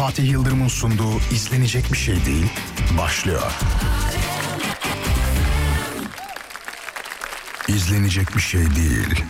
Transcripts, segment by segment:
Fatih Yıldırım'ın sunduğu izlenecek bir şey değil başlıyor. İzlenecek bir şey değil.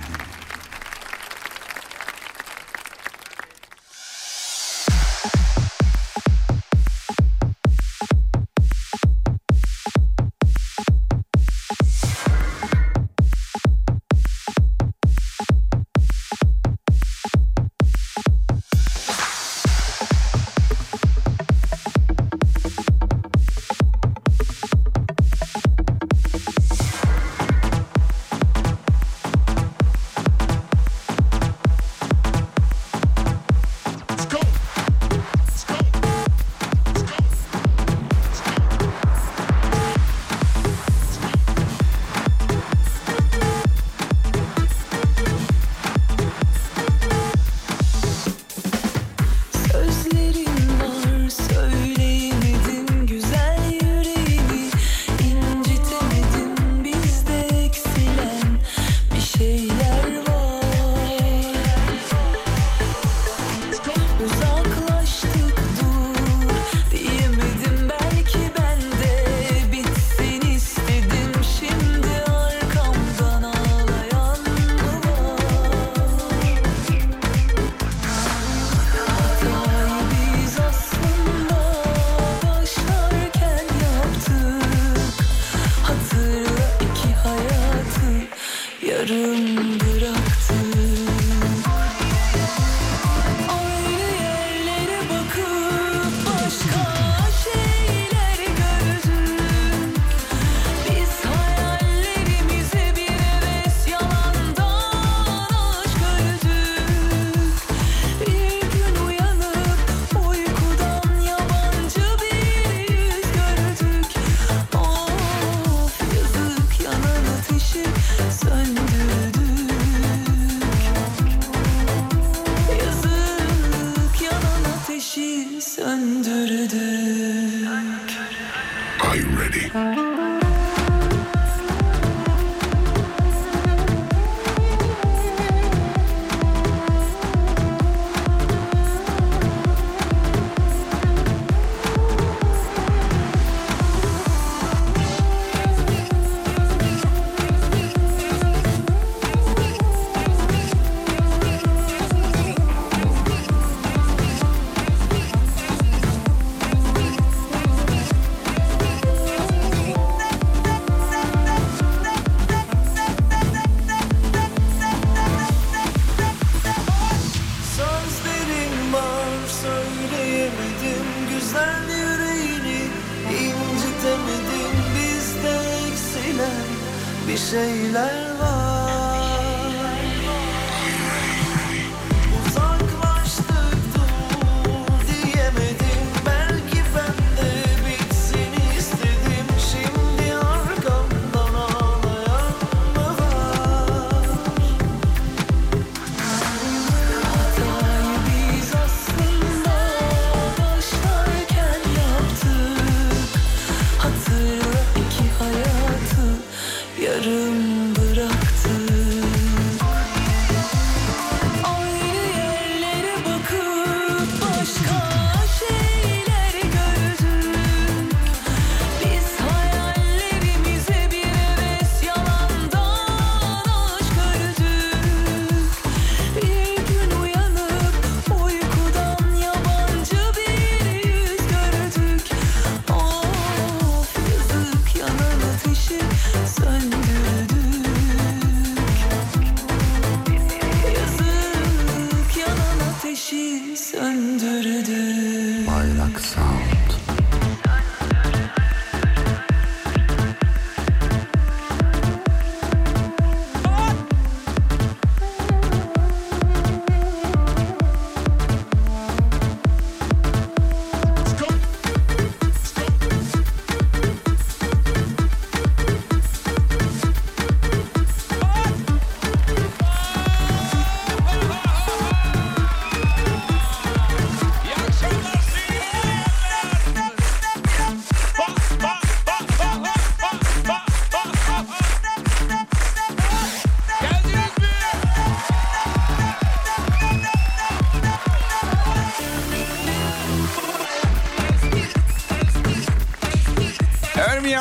谁来？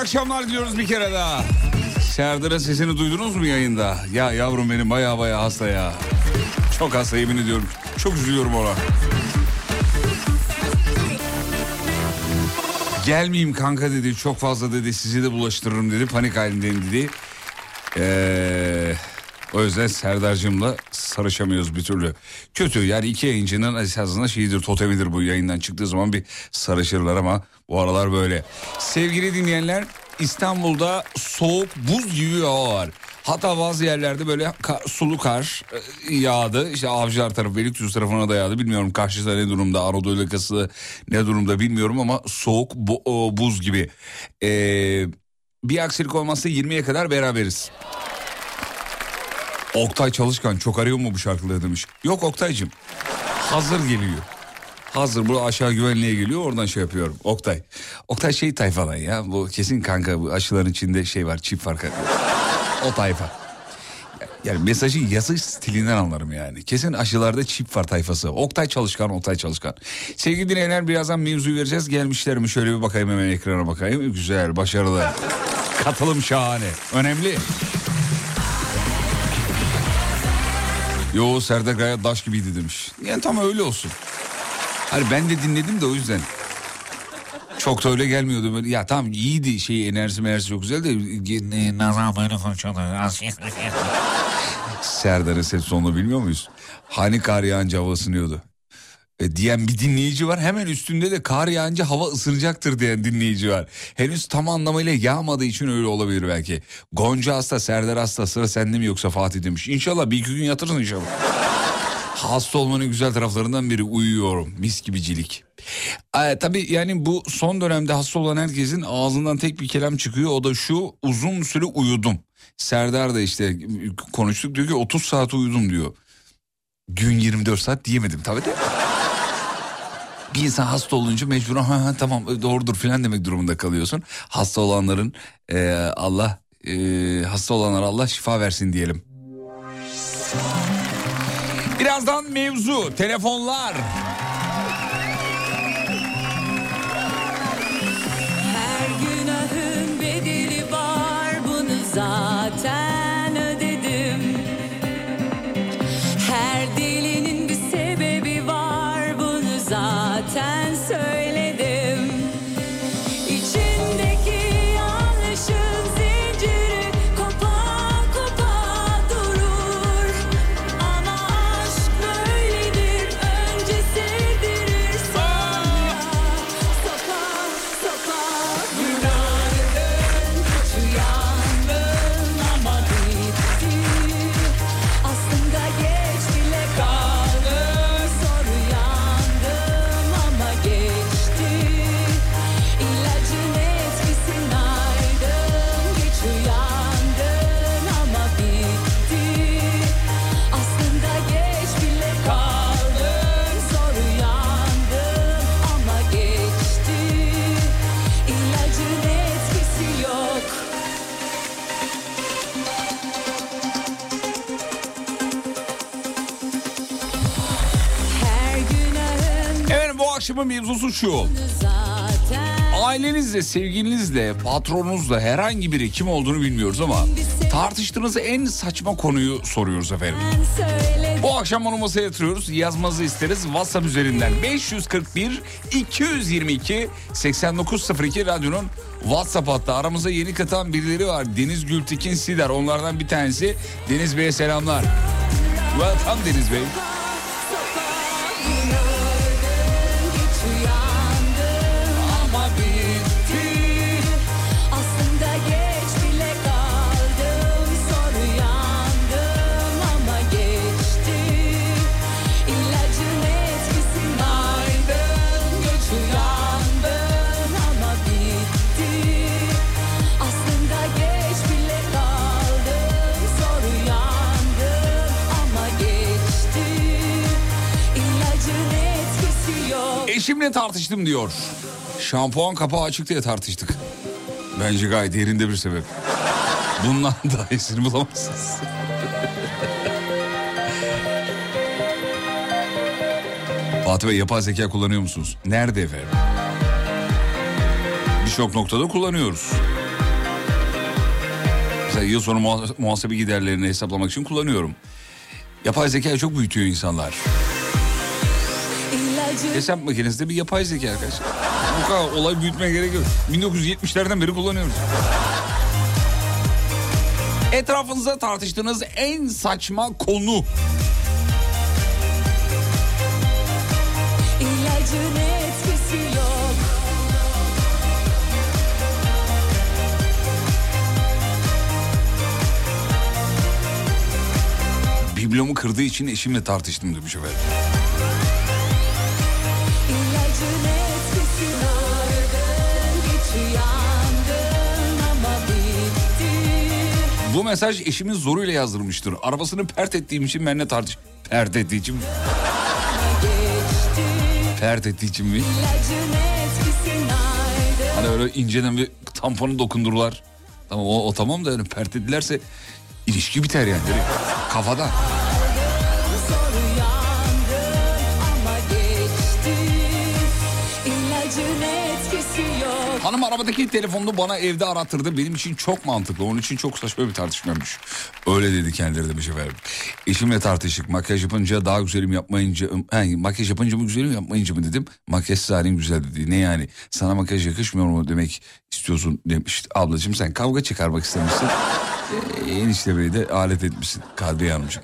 Akşamlar diliyoruz bir kere daha. Serdar'ın sesini duydunuz mu yayında? Ya yavrum benim baya baya hasta ya. Çok hasta yemin ediyorum. Çok üzülüyorum ona. Gelmeyeyim kanka dedi. Çok fazla dedi. Sizi de bulaştırırım dedi. Panik halindeyim dedi. Ee, o yüzden Serdar'cığımla sarışamıyoruz bir türlü. Kötü yani iki yayıncının esasında şeyidir totemidir bu yayından çıktığı zaman bir sarışırlar ama bu aralar böyle. Sevgili dinleyenler İstanbul'da soğuk buz gibi bir hava var. Hatta bazı yerlerde böyle ka- sulu kar e, yağdı. İşte Avcılar tarafı, Beylikdüzü tarafına da yağdı. Bilmiyorum karşıda ne durumda, Anadolu yakası ne durumda bilmiyorum ama soğuk bu, buz gibi. Ee, bir aksilik olmazsa 20'ye kadar beraberiz. Oktay Çalışkan çok arıyor mu bu şarkıları demiş. Yok Oktay'cım hazır geliyor. Hazır bu aşağı güvenliğe geliyor oradan şey yapıyorum. Oktay. Oktay şey tayfadan ya bu kesin kanka bu aşıların içinde şey var çip var. O tayfa. Yani mesajı yazı stilinden anlarım yani. Kesin aşılarda çip var tayfası. Oktay Çalışkan, Oktay Çalışkan. Sevgili dinleyenler birazdan mevzuyu vereceğiz. Gelmişler mi şöyle bir bakayım hemen ekrana bakayım. Güzel, başarılı. Katılım şahane. Önemli. Yo Serdar Gayet daş gibiydi demiş. Yani tam öyle olsun. Hani ben de dinledim de o yüzden. Çok da öyle gelmiyordu böyle. Ya tamam iyiydi şey enerjisi enerjisi çok güzel de. Nazan böyle konuşuyordu. Serdar'ın ses sonunu bilmiyor muyuz? Hani kar yağınca hava ısınıyordu. E, diyen bir dinleyici var. Hemen üstünde de kar yağınca hava ısınacaktır diyen dinleyici var. Henüz tam anlamıyla yağmadığı için öyle olabilir belki. Gonca hasta, Serdar hasta sıra sende mi yoksa Fatih demiş. İnşallah bir iki gün yatırsın inşallah. Hasta olmanın güzel taraflarından biri uyuyorum. Mis gibicilik. Ee, tabii yani bu son dönemde hasta olan herkesin ağzından tek bir kelam çıkıyor. O da şu uzun süre uyudum. Serdar da işte konuştuk diyor ki 30 saat uyudum diyor. Gün 24 saat diyemedim tabii de. Bir insan hasta olunca mecburen ha, ha, tamam doğrudur filan demek durumunda kalıyorsun. Hasta olanların e, Allah e, hasta olanlara Allah şifa versin diyelim. Birazdan mevzu, telefonlar. Akşamın mevzusu şu. Ailenizle, sevgilinizle, patronunuzla herhangi biri kim olduğunu bilmiyoruz ama tartıştığınız en saçma konuyu soruyoruz efendim. Bu akşam onu masaya yatırıyoruz. Yazmanızı isteriz WhatsApp üzerinden. 541 222 8902 radyonun WhatsApp hattı. Aramıza yeni katan birileri var. Deniz Gültekin Sider. Onlardan bir tanesi. Deniz Bey'e selamlar. Welcome Deniz Bey. Eşimle tartıştım diyor. Şampuan kapağı açık diye tartıştık. Bence gayet yerinde bir sebep. Bundan daha iyisini bulamazsınız. Fatih Bey yapay zeka kullanıyor musunuz? Nerede efendim? Birçok noktada kullanıyoruz. Mesela yıl sonu muha- muhasebe giderlerini hesaplamak için kullanıyorum. Yapay zekayı çok büyütüyor insanlar. İlacı Hesap makinesi de bir yapay zeka arkadaşlar. Bu kadar olay büyütmeye gerek yok. 1970'lerden beri kullanıyoruz. Etrafınızda tartıştığınız en saçma konu. Biblomu kırdığı için eşimle tartıştım demiş efendim. Bu mesaj eşimin zoruyla yazdırmıştır. Arabasını pert ettiğim için benimle tartış... Pert ettiği için Pert ettiği için mi? Hani öyle inceden bir tamponu dokundururlar. Tamam o, o tamam da yani pert edilerse ilişki biter yani. direkt. Hanım arabadaki telefonunu bana evde arattırdı. Benim için çok mantıklı. Onun için çok saçma bir tartışmaymış. Öyle dedi kendileri demiş efendim. Eşimle tartıştık. Makyaj yapınca daha güzelim yapmayınca... He, makyaj yapınca mı güzelim yapmayınca mı dedim. Makyaj halin güzel dedi. Ne yani? Sana makyaj yakışmıyor mu demek istiyorsun demiş. Ablacığım sen kavga çıkarmak istemişsin. Ee, enişte bey de alet etmişsin Kadriye Hanımcığım.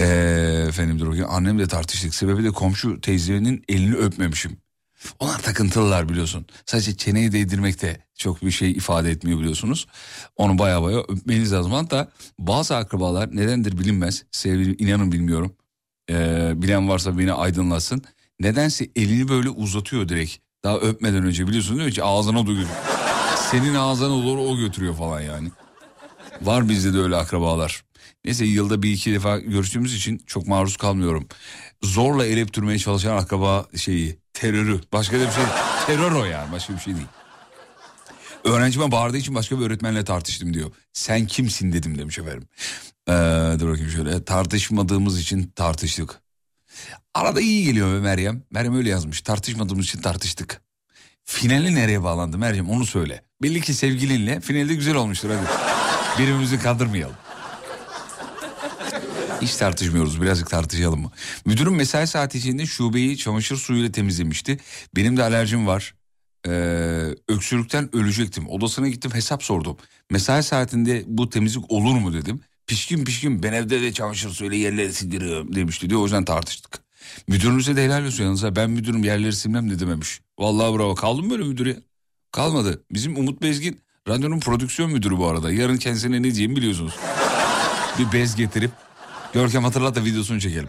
Ee, efendim dur bakayım. Annemle tartıştık. Sebebi de komşu teyzenin elini öpmemişim. Onlar takıntılılar biliyorsun. Sadece çeneyi değdirmek de çok bir şey ifade etmiyor biliyorsunuz. Onu baya baya öpmeniz lazım. Hatta bazı akrabalar nedendir bilinmez. Sevgili inanın bilmiyorum. Ee, bilen varsa beni aydınlatsın. Nedense elini böyle uzatıyor direkt. Daha öpmeden önce biliyorsun değil mi? Hiç Ağzına duyuyor. Senin ağzına doğru o götürüyor falan yani. Var bizde de öyle akrabalar. Neyse yılda bir iki defa görüştüğümüz için çok maruz kalmıyorum. Zorla el öptürmeye çalışan akraba şeyi, terörü. Başka bir şey Terör o yani başka bir şey değil. Öğrencime bağırdığı için başka bir öğretmenle tartıştım diyor. Sen kimsin dedim demiş efendim. Ee, dur bakayım şöyle. Tartışmadığımız için tartıştık. Arada iyi geliyor be Meryem. Meryem öyle yazmış. Tartışmadığımız için tartıştık. Finali nereye bağlandı Meryem onu söyle. Belli ki sevgilinle finalde güzel olmuştur hadi. Birbirimizi kandırmayalım. Hiç tartışmıyoruz birazcık tartışalım mı? Müdürüm mesai saati içinde şubeyi çamaşır suyuyla temizlemişti. Benim de alerjim var. Ee, öksürükten ölecektim. Odasına gittim hesap sordum. Mesai saatinde bu temizlik olur mu dedim. Pişkin pişkin ben evde de çamaşır suyuyla yerleri sildiriyorum demişti diyor. O yüzden tartıştık. Müdürünüze de helal olsun yalnız. ha. Ben müdürüm yerleri silmem de dememiş. Vallahi bravo. Kaldı mı böyle müdür ya? Kalmadı. Bizim Umut Bezgin radyonun prodüksiyon müdürü bu arada. Yarın kendisine ne diyeyim biliyorsunuz. bir bez getirip Görkem hatırlat da videosunu çekelim.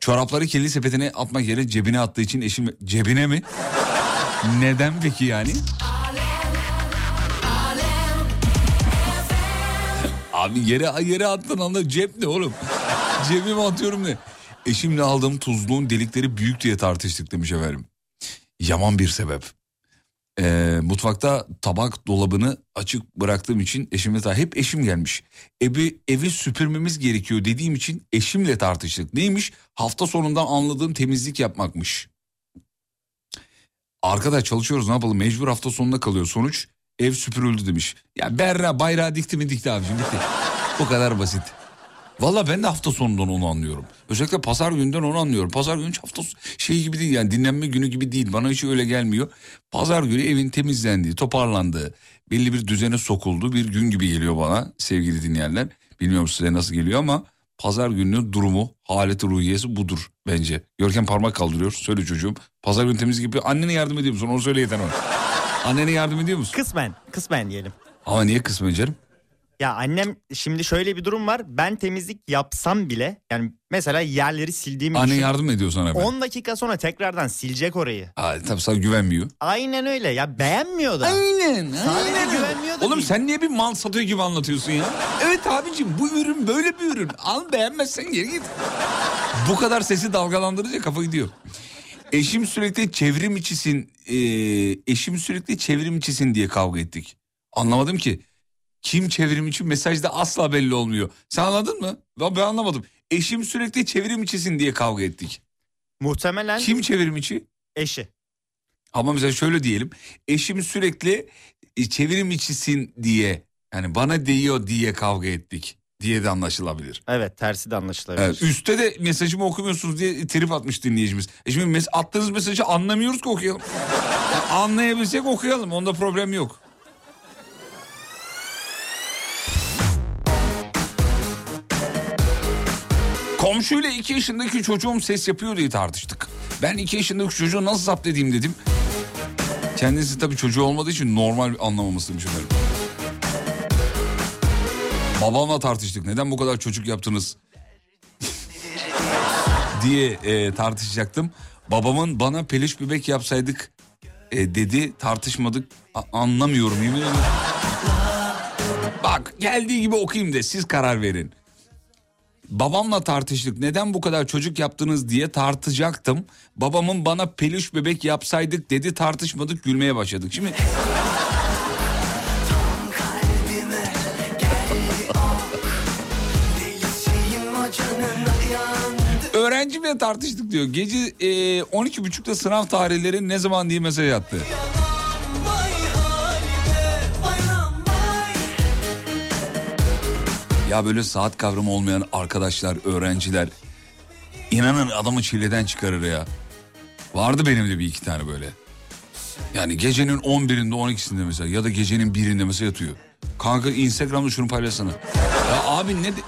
Çorapları kirli sepetine atmak yerine cebine attığı için eşim... Cebine mi? Neden peki yani? Abi yere yere attın anda cep ne oğlum? Cebime atıyorum ne? Eşimle aldığım tuzluğun delikleri büyük diye tartıştık demiş efendim. Yaman bir sebep. Ee, mutfakta tabak dolabını açık bıraktığım için eşimle tar- hep eşim gelmiş. Evi, evi süpürmemiz gerekiyor dediğim için eşimle tartıştık. Neymiş? Hafta sonundan anladığım temizlik yapmakmış. Arkadaş çalışıyoruz ne yapalım mecbur hafta sonunda kalıyor. Sonuç ev süpürüldü demiş. Ya Berra bayrağı dikti mi dikti abicim bitti. Bu kadar basit. Valla ben de hafta sonundan onu anlıyorum. Özellikle pazar günden onu anlıyorum. Pazar günü hiç hafta şey gibi değil yani dinlenme günü gibi değil. Bana hiç öyle gelmiyor. Pazar günü evin temizlendiği, toparlandığı, belli bir düzene sokulduğu bir gün gibi geliyor bana sevgili dinleyenler. Bilmiyorum size nasıl geliyor ama pazar gününün durumu, haleti ruhiyesi budur bence. Görkem parmak kaldırıyor. Söyle çocuğum. Pazar günü temiz gibi annene yardım ediyor musun? Onu söyle yeter ona. Annene yardım ediyor musun? Kısmen, kısmen diyelim. Ama niye kısmen canım? Ya annem şimdi şöyle bir durum var. Ben temizlik yapsam bile yani mesela yerleri sildiğimi Annen düşün. yardım ediyor sana ben. 10 dakika sonra tekrardan silecek orayı. Aa, tabii sana güvenmiyor. Aynen öyle ya beğenmiyor da. Aynen. Sadece güvenmiyor da Oğlum değil. sen niye bir mal satıyor gibi anlatıyorsun ya? Evet abicim bu ürün böyle bir ürün. Al beğenmezsen geri git. bu kadar sesi dalgalandırınca kafa gidiyor. Eşim sürekli çevrim içisin, e, eşim sürekli çevrim içisin diye kavga ettik. Anlamadım ki. Kim çevrim içi mesajda asla belli olmuyor. Sen anladın mı? Ben, ben anlamadım. Eşim sürekli çevrim içisin diye kavga ettik. Muhtemelen Kim çevrim içi? eşi. Ama mesela şöyle diyelim. Eşim sürekli e, çevirim içisin diye yani bana değiyor diye kavga ettik diye de anlaşılabilir. Evet tersi de anlaşılabilir. Evet, üstte de mesajımı okumuyorsunuz diye trip atmış dinleyicimiz. E şimdi mes- attığınız mesajı anlamıyoruz ki okuyalım. Yani anlayabilsek okuyalım onda problem yok. Komşuyla iki yaşındaki çocuğum ses yapıyor diye tartıştık. Ben iki yaşındaki çocuğu nasıl zapt edeyim dedim. Kendisi tabii çocuğu olmadığı için normal anlamamasını düşünüyorum. Babamla tartıştık. Neden bu kadar çocuk yaptınız? diye e, tartışacaktım. Babamın bana peluş bebek yapsaydık e, dedi. Tartışmadık. A- anlamıyorum yemin ederim. Bak geldiği gibi okuyayım de siz karar verin. Babamla tartıştık. Neden bu kadar çocuk yaptınız diye tartacaktım. Babamın bana peluş bebek yapsaydık dedi. Tartışmadık gülmeye başladık. Şimdi Öğrencimle tartıştık diyor. Gece e, 12.30'da sınav tarihleri ne zaman diye mesaj attı. Ya böyle saat kavramı olmayan arkadaşlar, öğrenciler inanın adamı çileden çıkarır ya. Vardı benim de bir iki tane böyle. Yani gecenin 11'inde 12'sinde mesela ya da gecenin birinde mesela yatıyor. Kanka Instagram'da şunu paylaşsana. Ya abi ne de...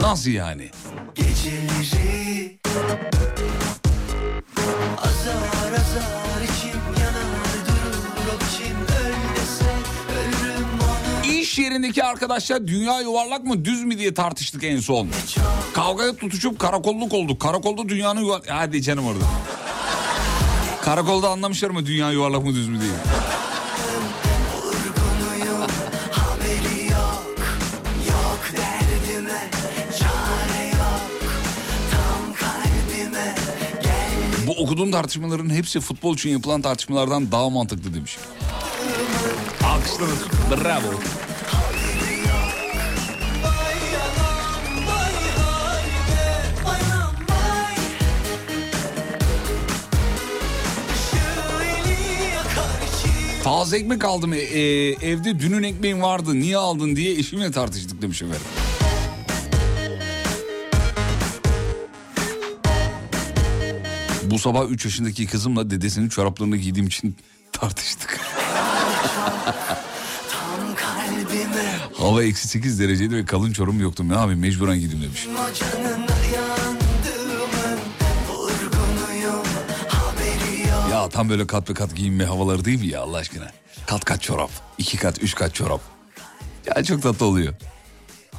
Nasıl yani? Geceleri İş yerindeki arkadaşlar dünya yuvarlak mı düz mü diye tartıştık en son. Kavgaya tutuşup karakolluk olduk. Karakolda dünyanın yuvarlak... Hadi canım orada. Karakolda anlamışlar mı dünya yuvarlak mı düz mü diye. Bu okuduğum tartışmaların hepsi futbol için yapılan tartışmalardan daha mantıklı demiş. Alkışlarız. Bravo. Taze ekmek aldım. E, e, evde dünün ekmeğin vardı. Niye aldın diye eşimle tartıştık demiş efendim. Bu sabah 3 yaşındaki kızımla dedesinin çoraplarını giydiğim için tartıştık. Hava eksi 8 dereceydi ve kalın çorabım yoktu. Ne yapayım mecburen giydim demiş. O Tam böyle kat be kat giyinme havaları değil mi ya Allah aşkına? Kat kat çorap, iki kat, üç kat çorap. Ya çok tatlı oluyor.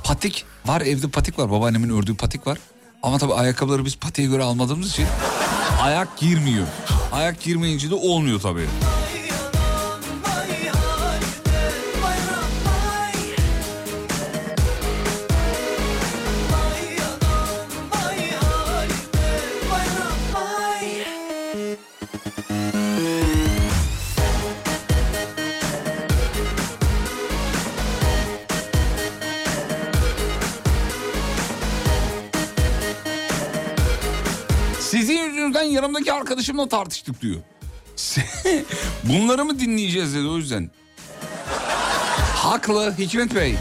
Patik var evde patik var. Babaannemin ördüğü patik var. Ama tabii ayakkabıları biz patiğe göre almadığımız için ayak girmiyor. Ayak girmeyince de olmuyor tabii. Yanımdaki arkadaşımla tartıştık diyor. Bunları mı dinleyeceğiz dedi o yüzden. Haklı Hikmet Bey.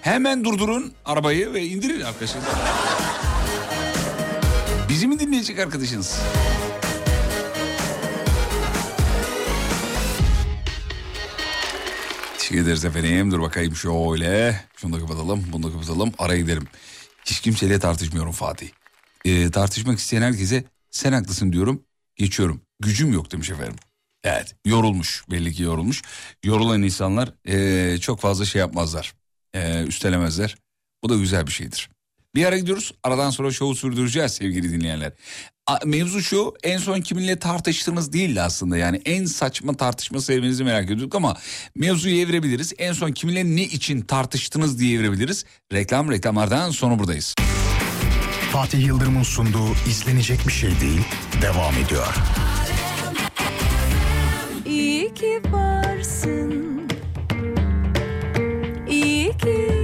Hemen durdurun arabayı ve indirin arkadaşlar. Bizi mi dinleyecek arkadaşınız? Teşekkür ederiz efendim. Dur bakayım şöyle. Şunu da kapatalım, bunu da kapatalım. Araya gidelim. Hiç kimseyle tartışmıyorum Fatih. Ee, tartışmak isteyen herkese sen haklısın diyorum. Geçiyorum. Gücüm yok demiş efendim. Evet yorulmuş belli ki yorulmuş. Yorulan insanlar ee, çok fazla şey yapmazlar. Ee, üstelemezler. Bu da güzel bir şeydir. Bir ara gidiyoruz. Aradan sonra şovu sürdüreceğiz sevgili dinleyenler. A- Mevzu şu en son kiminle tartıştığınız değildi aslında yani en saçma tartışma sevmenizi merak ediyorduk ama mevzuyu evirebiliriz. En son kiminle ne için tartıştınız diye evirebiliriz. Reklam reklamlardan sonra buradayız. Fatih Yıldırım'ın sunduğu izlenecek bir şey değil devam ediyor. İyi ki varsın İyi ki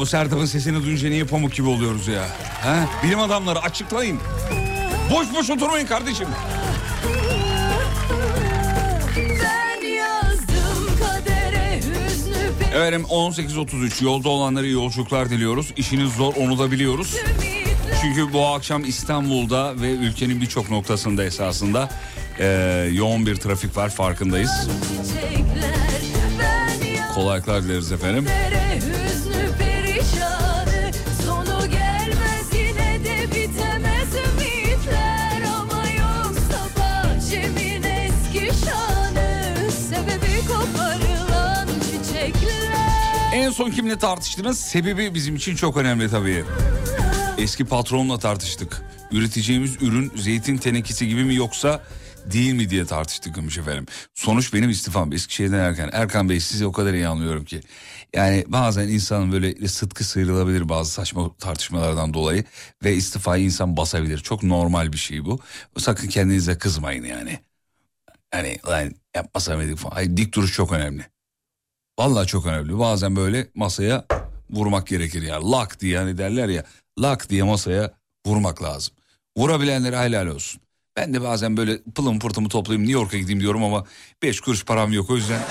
bu Sertab'ın sesini duyunca niye pamuk gibi oluyoruz ya? Ha? Bilim adamları açıklayın. Boş boş oturmayın kardeşim. Efendim 18.33 yolda olanlara iyi yolculuklar diliyoruz. İşiniz zor onu da biliyoruz. Çünkü bu akşam İstanbul'da ve ülkenin birçok noktasında esasında e, yoğun bir trafik var farkındayız. Kolaylıklar dileriz efendim. Son kimle tartıştınız? Sebebi bizim için çok önemli tabii. Eski patronla tartıştık. Üreteceğimiz ürün zeytin tenekesi gibi mi yoksa değil mi diye tartıştık demiş efendim. Sonuç benim istifam Eskişehir'den Erkan. Erkan Bey sizi o kadar iyi anlıyorum ki. Yani bazen insanın böyle sıtkı sıyrılabilir bazı saçma tartışmalardan dolayı. Ve istifayı insan basabilir. Çok normal bir şey bu. Sakın kendinize kızmayın yani. Yani yapmasam mıydık falan. Hayır, dik duruş çok önemli. Vallahi çok önemli. Bazen böyle masaya vurmak gerekir ya. Lak diye hani derler ya. Lak diye masaya vurmak lazım. Vurabilenlere helal olsun. Ben de bazen böyle pılım pırtımı toplayayım New York'a gideyim diyorum ama 5 kuruş param yok o yüzden.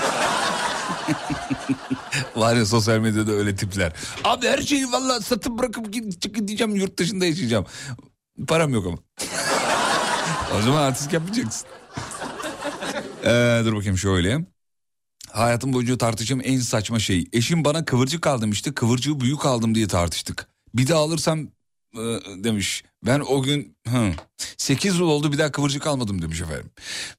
Var ya sosyal medyada öyle tipler. Abi her şeyi vallahi satıp bırakıp gideceğim yurt dışında yaşayacağım. Param yok ama. o zaman artist yapacaksın. Ee, dur bakayım şöyle. Hayatım boyunca tartışacağım en saçma şey. Eşim bana kıvırcık aldım işte kıvırcığı büyük aldım diye tartıştık. Bir daha alırsam e, demiş. Ben o gün hı, 8 yıl oldu bir daha kıvırcık almadım demiş efendim.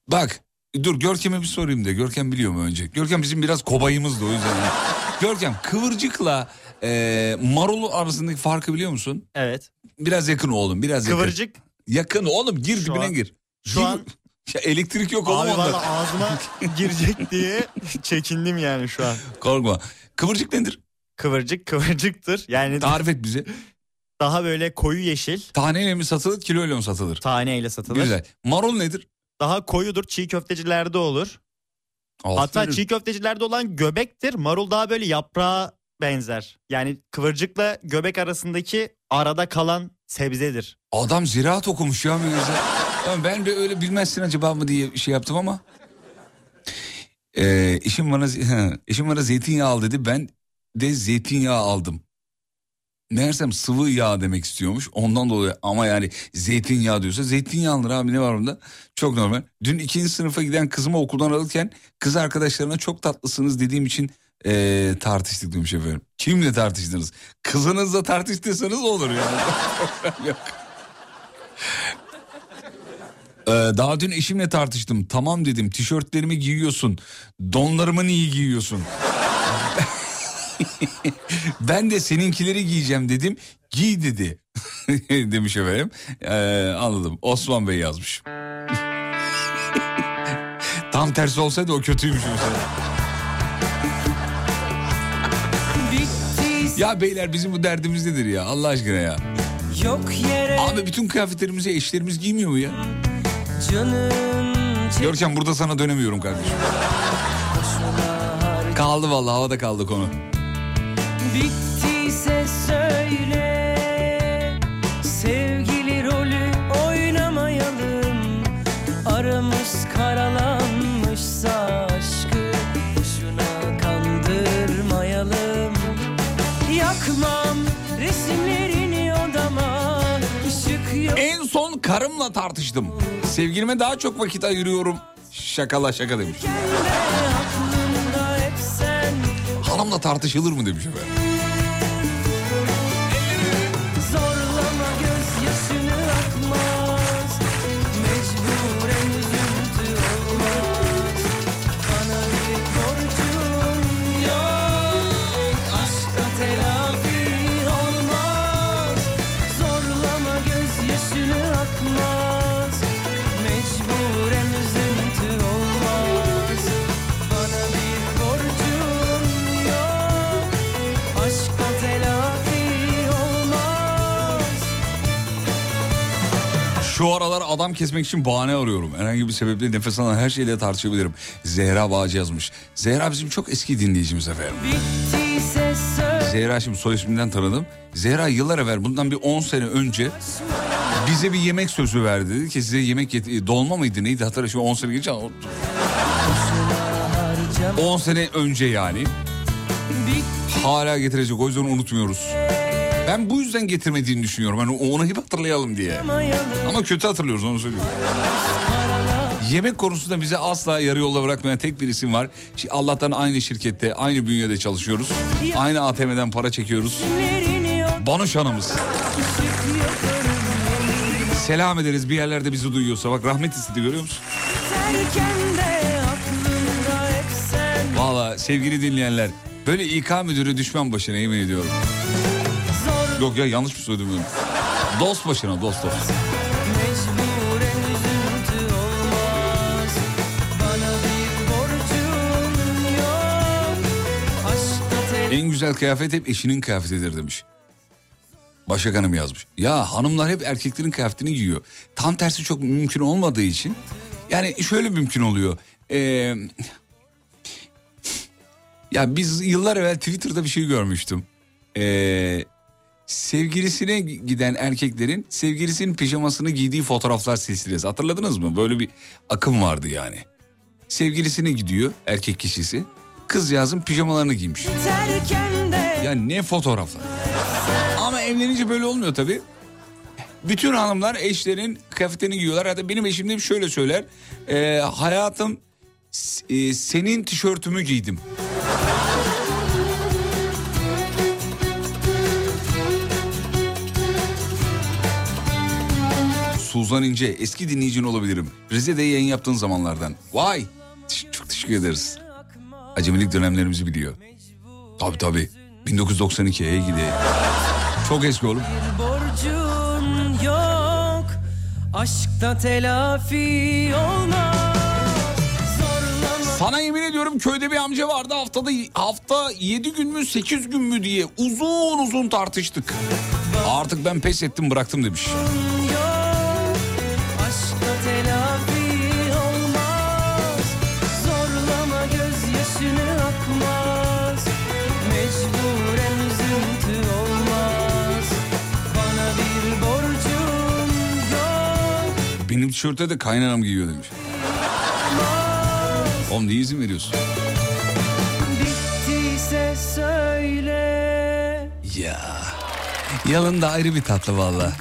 Bak dur Görkem'e bir sorayım da Görkem biliyor mu önce? Görkem bizim biraz kobayımızdı o yüzden. Görkem kıvırcıkla e, marulu arasındaki farkı biliyor musun? Evet. Biraz yakın oğlum biraz yakın. Kıvırcık. Yakın oğlum gir Şu dibine an- gir. şu Gir. an- Ya elektrik yok oğlum Abi onda. valla ağzıma girecek diye çekindim yani şu an. Korkma. Kıvırcık nedir? Kıvırcık kıvırcıktır. Yani Tarif et bize. daha böyle koyu yeşil Taneyle mi satılır, kiloyla mı satılır? taneyle satılır. Güzel. Marul nedir? Daha koyudur çiğ köftecilerde olur. Hatta Aferin. çiğ köftecilerde olan göbektir. Marul daha böyle yaprağa benzer. Yani kıvırcıkla göbek arasındaki arada kalan sebzedir. Adam ziraat okumuş ya. böyle Ya ben de öyle bilmezsin acaba mı diye şey yaptım ama. Ee, eşim bana eşim bana zeytinyağı al dedi. Ben de zeytinyağı aldım. Meğersem sıvı yağ demek istiyormuş. Ondan dolayı ama yani zeytinyağı diyorsa zeytinyağı alınır abi ne var bunda? Çok normal. Dün ikinci sınıfa giden kızımı okuldan alırken kız arkadaşlarına çok tatlısınız dediğim için ee, tartıştık demiş efendim. Kimle tartıştınız? Kızınızla tartıştıysanız olur yani. Ee, daha dün eşimle tartıştım. Tamam dedim tişörtlerimi giyiyorsun. Donlarımı niye giyiyorsun? ben de seninkileri giyeceğim dedim. Giy dedi. Demiş efendim. Ee, anladım. Osman Bey yazmış. Tam tersi olsaydı o kötüymüş mesela. Ya beyler bizim bu derdimiz nedir ya Allah aşkına ya. Yok yere Abi bütün kıyafetlerimizi eşlerimiz giymiyor mu ya? Görkem burada sana dönemiyorum kardeşim. Kaldı vallahi havada kaldı konu. Bittiyse söyle Sevgili rolü oynamayalım Aramız karalanmışsa aşkı Boşuna kandırmayalım Yakmam resimlerini odama Işık yok En son karımla tartıştım. Sevgilime daha çok vakit ayırıyorum. Şakala şaka demiş. Hanımla tartışılır mı demiş efendim. Şu aralar adam kesmek için bahane arıyorum. Herhangi bir sebeple nefes alan her şeyle tartışabilirim. Zehra Bağcı yazmış. Zehra bizim çok eski dinleyicimiz efendim. Zehra şimdi soy isminden tanıdım. Zehra yıllar evvel bundan bir 10 sene önce bize bir yemek sözü verdi. Dedi ki size yemek yet- dolma mıydı neydi hatırla şimdi 10 sene geçti. 10 sene önce yani. Hala getirecek o yüzden unutmuyoruz. Ben bu yüzden getirmediğini düşünüyorum. Hani onu hep hatırlayalım diye. Ama kötü hatırlıyoruz onu söylüyorum. Yemek konusunda bize asla yarı yolda bırakmayan tek bir isim var. Allah'tan aynı şirkette, aynı bünyede çalışıyoruz. Aynı ATM'den para çekiyoruz. Banuş Hanımız. Selam ederiz bir yerlerde bizi duyuyorsa. Bak rahmet istedi görüyor musun? Valla sevgili dinleyenler. Böyle İK müdürü düşman başına yemin ediyorum. Yok ya yanlış mı söyledim ben? Dost başına dost dost. En güzel kıyafet hep eşinin kıyafetidir demiş. Başak Hanım yazmış. Ya hanımlar hep erkeklerin kıyafetini giyiyor. Tam tersi çok mümkün olmadığı için. Yani şöyle mümkün oluyor. Ee, ya biz yıllar evvel Twitter'da bir şey görmüştüm. Ee, sevgilisine giden erkeklerin sevgilisinin pijamasını giydiği fotoğraflar silsilesi. Hatırladınız mı? Böyle bir akım vardı yani. Sevgilisine gidiyor erkek kişisi. Kızcağızın pijamalarını giymiş. Ya ne fotoğraflar. Ama evlenince böyle olmuyor tabii. Bütün hanımlar eşlerin kıyafetini giyiyorlar. Hatta benim eşim de şöyle söyler. Ee, hayatım e, senin tişörtümü giydim. Suzan İnce eski dinleyicin olabilirim. Rize'de yayın yaptığın zamanlardan. Vay çok teşekkür ederiz. Acemilik dönemlerimizi biliyor. Tabii tabii. 1992'ye gidi. Çok eski oğlum. borcun yok Aşkta telafi olmaz Sana yemin ediyorum köyde bir amca vardı haftada hafta 7 gün mü 8 gün mü diye uzun uzun tartıştık. Artık ben pes ettim bıraktım demiş. Benim tişörte de kaynanam giyiyor demiş. Oğlum niye izin veriyorsun? Bittiyse söyle Ya. Yalın da ayrı bir tatlı valla.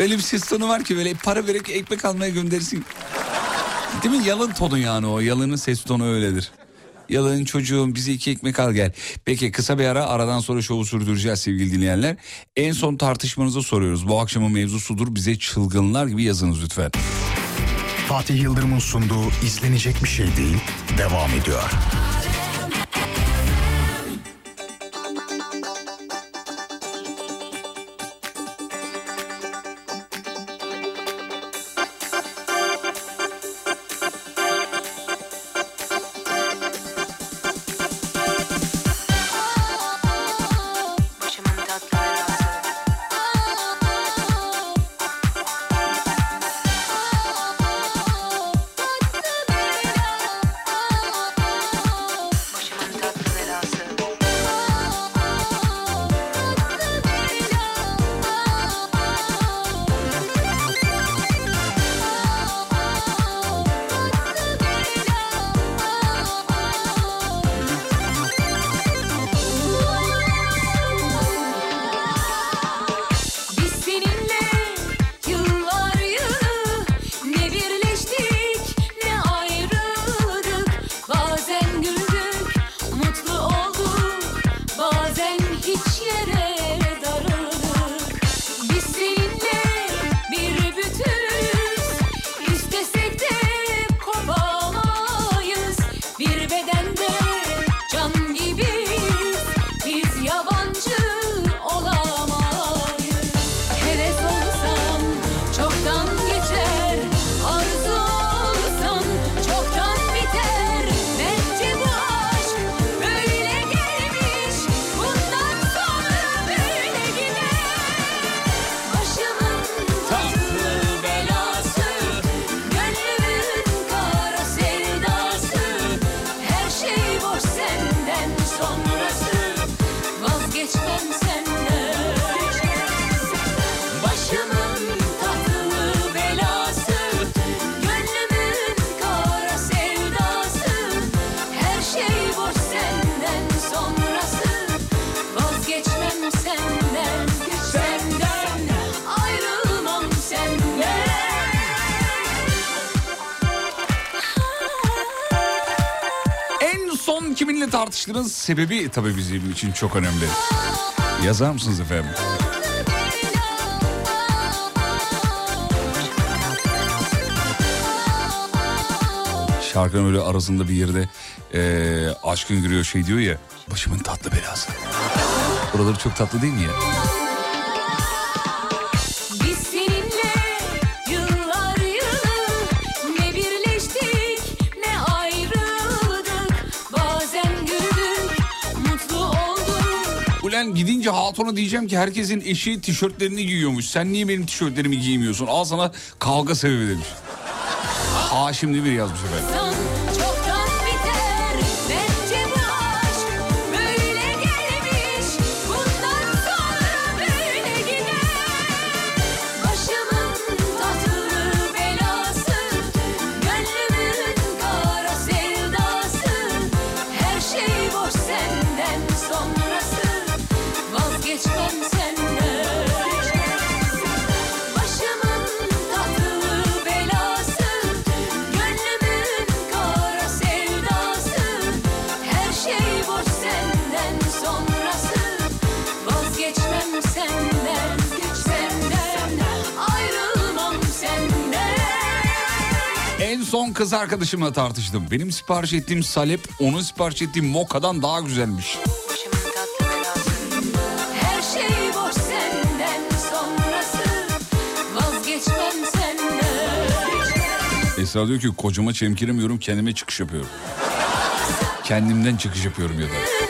Öyle bir ses tonu var ki böyle para vererek ekmek almaya gönderirsin. Değil mi? Yalın tonu yani o. Yalının ses tonu öyledir. Yalın çocuğum bize iki ekmek al gel. Peki kısa bir ara aradan sonra şovu sürdüreceğiz sevgili dinleyenler. En son tartışmanızı soruyoruz. Bu akşamın mevzusudur. Bize çılgınlar gibi yazınız lütfen. Fatih Yıldırım'ın sunduğu izlenecek bir şey değil devam ediyor. Sebebi tabii bizim için çok önemli. Yazar mısınız efendim? Şarkının öyle arasında bir yerde eee aşkın giriyor şey diyor ya başımın tatlı belası. Oraları çok tatlı değil mi ya? Gidince hatuna diyeceğim ki herkesin eşi tişörtlerini giyiyormuş. Sen niye benim tişörtlerimi giymiyorsun? Al sana kavga sebebi demiş. Ha şimdi bir yazmış efendim. Kız arkadaşımla tartıştım. Benim sipariş ettiğim salep onun sipariş ettiğim moka'dan daha güzelmiş. Şey Esra diyor ki kocama çemkiremiyorum kendime çıkış yapıyorum. Kendimden çıkış yapıyorum ya da.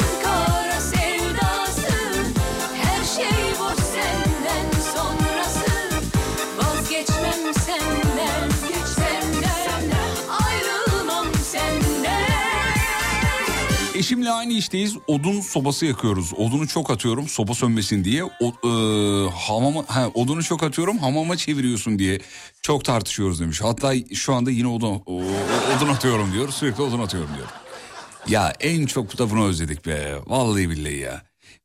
Eşimle aynı işteyiz. Odun sobası yakıyoruz. Odunu çok atıyorum soba sönmesin diye. O, e, hamama, ha, odunu çok atıyorum hamama çeviriyorsun diye çok tartışıyoruz demiş. Hatta şu anda yine odun, o- odun atıyorum diyor. Sürekli odun atıyorum diyor. Ya en çok da bunu özledik be. Vallahi billahi ya.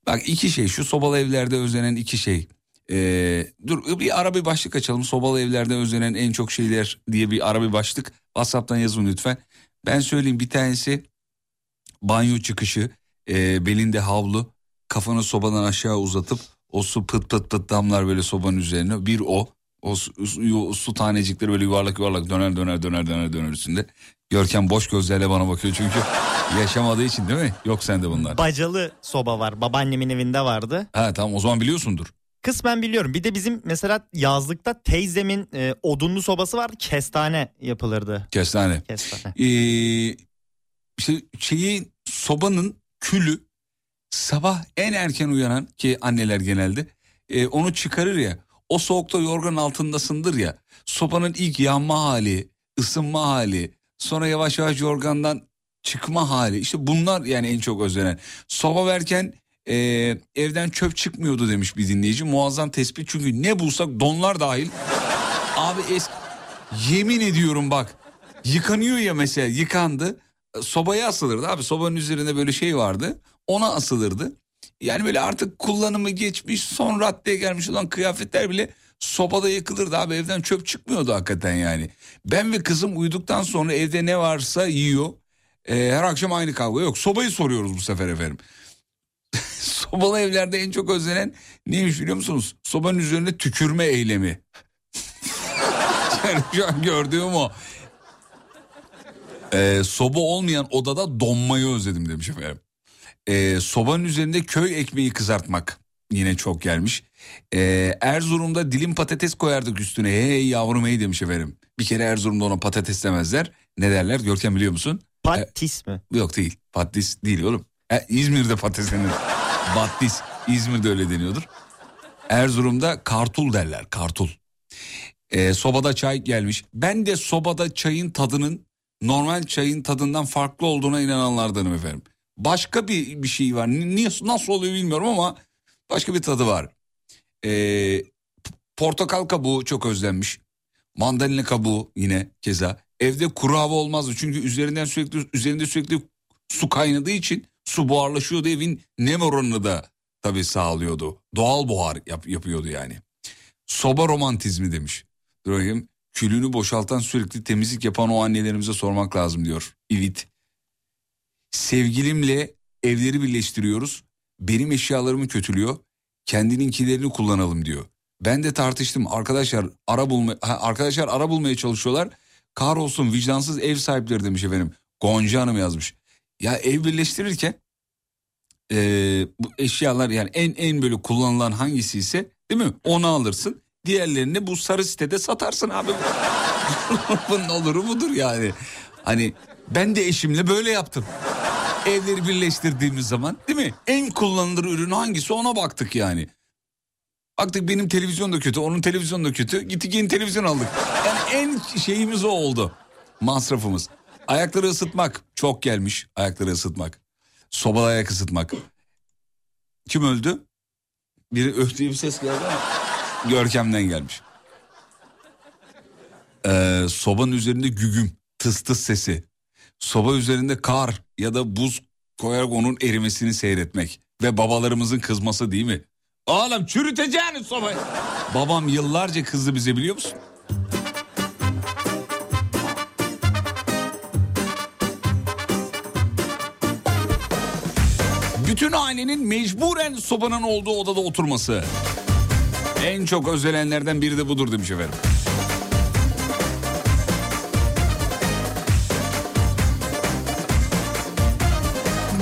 Bak iki şey şu sobalı evlerde özlenen iki şey. Ee, dur bir ara bir başlık açalım. Sobalı evlerde özlenen en çok şeyler diye bir ara bir başlık. WhatsApp'tan yazın lütfen. Ben söyleyeyim bir tanesi banyo çıkışı, e, belinde havlu, kafanı sobadan aşağı uzatıp o su pıt pıt pıt damlar böyle sobanın üzerine. Bir o, o su, su- su tanecikleri böyle yuvarlak yuvarlak döner döner döner döner döner üstünde. Görkem boş gözlerle bana bakıyor çünkü yaşamadığı için değil mi? Yok sende bunlar. Bacalı soba var. Babaannemin evinde vardı. Ha tamam o zaman biliyorsundur. Kısmen biliyorum. Bir de bizim mesela yazlıkta teyzemin e, odunlu sobası vardı. Kestane yapılırdı. Kestane. Kestane. Ee, işte şeyi sobanın külü sabah en erken uyanan ki anneler genelde e, onu çıkarır ya o soğukta yorgan altındasındır ya sobanın ilk yanma hali ısınma hali sonra yavaş yavaş yorgandan çıkma hali. İşte bunlar yani en çok özlenen. Soba verken e, evden çöp çıkmıyordu demiş bir dinleyici. Muazzam tespit. Çünkü ne bulsak donlar dahil. Abi eski yemin ediyorum bak yıkanıyor ya mesela yıkandı sobaya asılırdı abi sobanın üzerinde böyle şey vardı ona asılırdı. Yani böyle artık kullanımı geçmiş son raddeye gelmiş olan kıyafetler bile sobada yakılırdı abi evden çöp çıkmıyordu hakikaten yani. Ben ve kızım uyuduktan sonra evde ne varsa yiyor. Ee, her akşam aynı kavga yok sobayı soruyoruz bu sefer efendim. Sobalı evlerde en çok özlenen neymiş biliyor musunuz? Sobanın üzerine tükürme eylemi. yani şu an gördüğüm o. Ee, soba olmayan odada donmayı özledim demiş efendim. Ee, sobanın üzerinde köy ekmeği kızartmak yine çok gelmiş. Ee, Erzurum'da dilim patates koyardık üstüne. Hey yavrum hey demiş efendim. Bir kere Erzurum'da ona patates demezler. Ne derler Görkem biliyor musun? Patis mi? Yok değil. Patates değil oğlum. E, İzmir'de patates denir. Battis. İzmir'de öyle deniyordur. Erzurum'da kartul derler. Kartul. Ee, sobada çay gelmiş. Ben de sobada çayın tadının normal çayın tadından farklı olduğuna inananlardanım efendim. Başka bir, bir şey var. Ni- Niye, nasıl oluyor bilmiyorum ama başka bir tadı var. Ee, portakal kabuğu çok özlenmiş. Mandalina kabuğu yine keza. Evde kuru hava olmazdı çünkü üzerinden sürekli üzerinde sürekli su kaynadığı için su buharlaşıyordu evin nem oranını da tabii sağlıyordu. Doğal buhar yap- yapıyordu yani. Soba romantizmi demiş. Dur bakayım. Külünü boşaltan sürekli temizlik yapan o annelerimize sormak lazım diyor. İvit. Sevgilimle evleri birleştiriyoruz. Benim eşyalarımı kötülüyor. Kendininkilerini kullanalım diyor. Ben de tartıştım. Arkadaşlar ara bulma arkadaşlar ara bulmaya çalışıyorlar. Kahrolsun vicdansız ev sahipleri demiş efendim. Gonca Hanım yazmış. Ya ev birleştirirken eee, bu eşyalar yani en en böyle kullanılan hangisi ise değil mi? Onu alırsın. Diğerlerini bu sarı sitede satarsın abi. Bunun oluru budur yani. Hani ben de eşimle böyle yaptım. Evleri birleştirdiğimiz zaman değil mi? En kullanılır ürün hangisi ona baktık yani. Baktık benim televizyon da kötü, onun televizyon da kötü. Gittik yeni televizyon aldık. Yani en şeyimiz o oldu. Masrafımız. Ayakları ısıtmak çok gelmiş. Ayakları ısıtmak. Sobada ayak ısıtmak. Kim öldü? Biri öf diye bir ses geldi ama Görkem'den gelmiş. Ee, sobanın üzerinde gügüm, tıs tıs sesi. Soba üzerinde kar ya da buz koyarak onun erimesini seyretmek. Ve babalarımızın kızması değil mi? Oğlum çürüteceğini sobayı. Babam yıllarca kızdı bize biliyor musun? Bütün ailenin mecburen sobanın olduğu odada oturması. En çok özelenlerden biri de budur demiş efendim.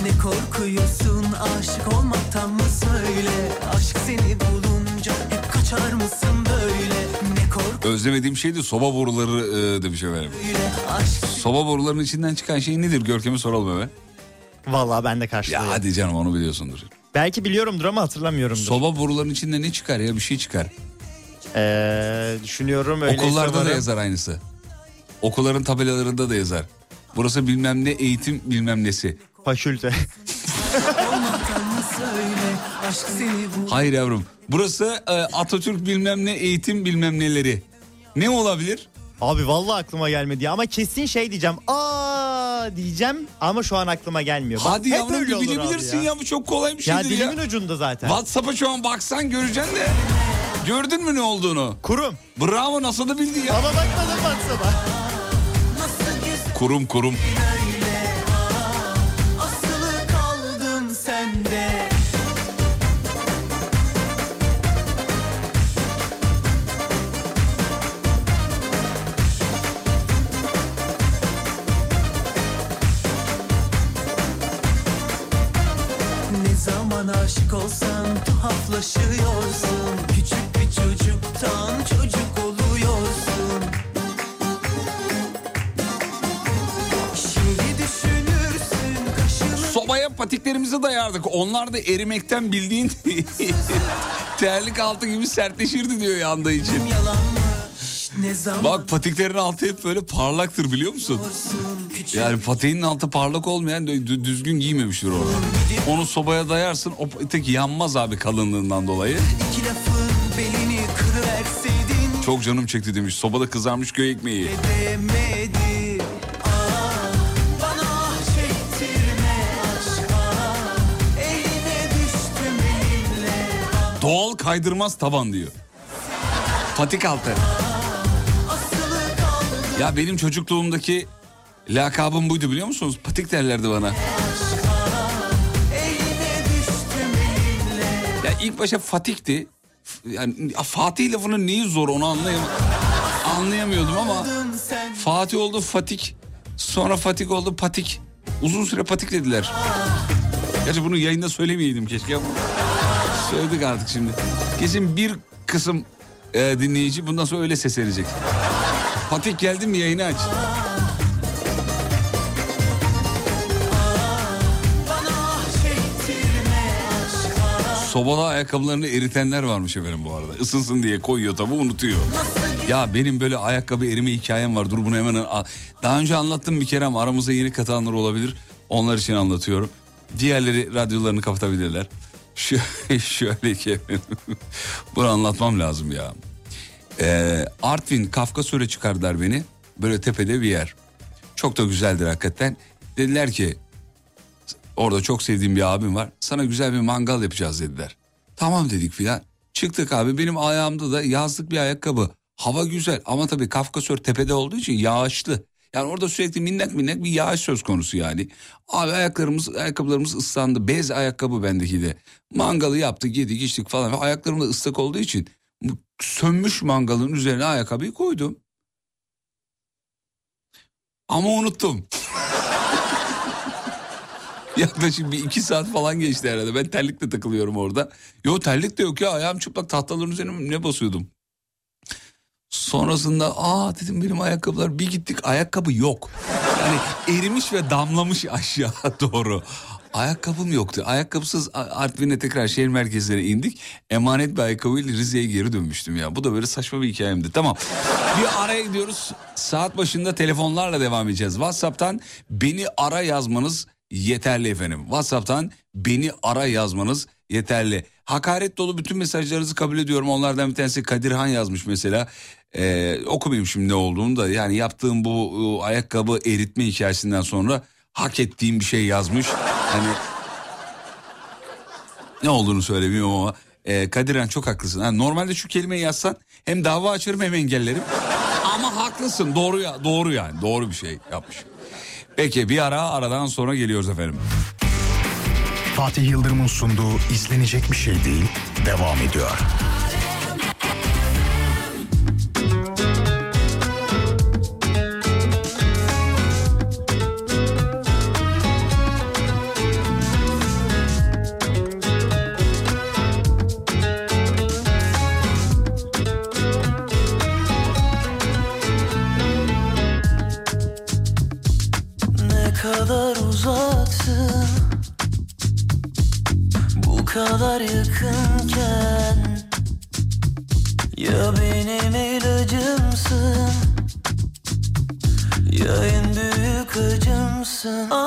Ne korkuyorsun aşık olmaktan mı söyle Aşk seni bulunca hep kaçar mısın böyle Ne korku Özlemediğim şey de soba boruları e, demiş efendim. aşk Soba borularının içinden çıkan şey nedir? Görkem'e soralım hemen. Vallahi ben de Ya karşılıyorum. hadi canım onu biliyorsundur. Belki biliyorumdur ama hatırlamıyorumdur. Soba borularının içinde ne çıkar ya bir şey çıkar. Ee, düşünüyorum öyle. Okullarda da yazar aynısı. Okulların tabelalarında da yazar. Burası bilmem ne eğitim bilmem nesi. Fakülte. Hayır yavrum. Burası e, Atatürk bilmem ne eğitim bilmem neleri. Ne olabilir? Abi vallahi aklıma gelmedi ya ama kesin şey diyeceğim. Aa diyeceğim ama şu an aklıma gelmiyor. Bak, Hadi yavrum bir bilebilirsin ya. bu çok kolay bir Ya şeydir ya. dilimin ucunda zaten. WhatsApp'a şu an baksan göreceksin de. Gördün mü ne olduğunu? Kurum. Bravo nasıl da bildi ya. Ama bakmadım baksana. Kurum kurum. Aşık olsan tuhaflaşıyorsun Küçük bir çocuktan çocuk oluyorsun Şimdi düşünürsün kaşını Sobaya patiklerimizi dayardık. Onlar da erimekten bildiğin terlik altı gibi sertleşirdi diyor yandığı için. yalan Bak patiklerin altı hep böyle parlaktır biliyor musun? Yani patiğin altı parlak olmayan dü- düzgün giymemiştir onu. Onu sobaya dayarsın o patik yanmaz abi kalınlığından dolayı. Çok canım çekti demiş. Sobada kızarmış köy ekmeği. Doğal kaydırmaz taban diyor. Patik altı. Ya benim çocukluğumdaki lakabım buydu biliyor musunuz? Patik derlerdi bana. Ya ilk başa Fatik'ti. F- Yani Fatih lafının neyi zor onu anlayam anlayamıyordum ama Fatih oldu Fatik. Sonra Fatik oldu Patik. Uzun süre Patik dediler. Gerçi bunu yayında söylemeyeydim keşke ama söyledik artık şimdi. Kesin bir kısım e, dinleyici bundan sonra öyle seslenecek. Patik geldi mi yayını aç. Sobalı ayakkabılarını eritenler varmış efendim bu arada. Isınsın diye koyuyor tabi unutuyor. Ya benim böyle ayakkabı erime hikayem var. Dur bunu hemen... Daha önce anlattım bir kere ama aramıza yeni katılanlar olabilir. Onlar için anlatıyorum. Diğerleri radyolarını kapatabilirler. Şöyle, şöyle ki... bunu anlatmam lazım ya. Ee, Artvin Kafka Söre çıkardılar beni. Böyle tepede bir yer. Çok da güzeldir hakikaten. Dediler ki Orada çok sevdiğim bir abim var. Sana güzel bir mangal yapacağız dediler. Tamam dedik filan. Çıktık abi benim ayağımda da yazlık bir ayakkabı. Hava güzel ama tabii Kafkasör tepede olduğu için yağışlı. Yani orada sürekli minnak minnak bir yağış söz konusu yani. Abi ayaklarımız, ayakkabılarımız ıslandı. Bez ayakkabı bendeki de. Mangalı yaptık, yedik, içtik falan. Ayaklarım da ıslak olduğu için sönmüş mangalın üzerine ayakkabıyı koydum. Ama unuttum. Yaklaşık bir iki saat falan geçti herhalde. Ben terlikle takılıyorum orada. Yo terlik de yok ya ayağım çıplak tahtaların üzerine ne basıyordum. Sonrasında aa dedim benim ayakkabılar bir gittik ayakkabı yok. Yani erimiş ve damlamış aşağı doğru. Ayakkabım yoktu. Ayakkabısız Artvin'e tekrar şehir merkezlerine indik. Emanet bir ayakkabıyla Rize'ye geri dönmüştüm ya. Bu da böyle saçma bir hikayemdi. Tamam. Bir araya gidiyoruz. Saat başında telefonlarla devam edeceğiz. WhatsApp'tan beni ara yazmanız yeterli efendim. WhatsApp'tan beni ara yazmanız yeterli. Hakaret dolu bütün mesajlarınızı kabul ediyorum. Onlardan bir tanesi Kadirhan yazmış mesela. Ee, okumayayım şimdi ne olduğunu da. Yani yaptığım bu e, ayakkabı eritme hikayesinden sonra hak ettiğim bir şey yazmış. Hani ne olduğunu söylemiyorum ama e, Kadirhan çok haklısın. Ha, normalde şu kelimeyi yazsan hem dava açarım hem engellerim. Ama haklısın doğru ya doğru yani doğru bir şey yapmış. Peki bir ara aradan sonra geliyoruz efendim. Fatih Yıldırım'ın sunduğu izlenecek bir şey değil devam ediyor. Acımsın Anlamadım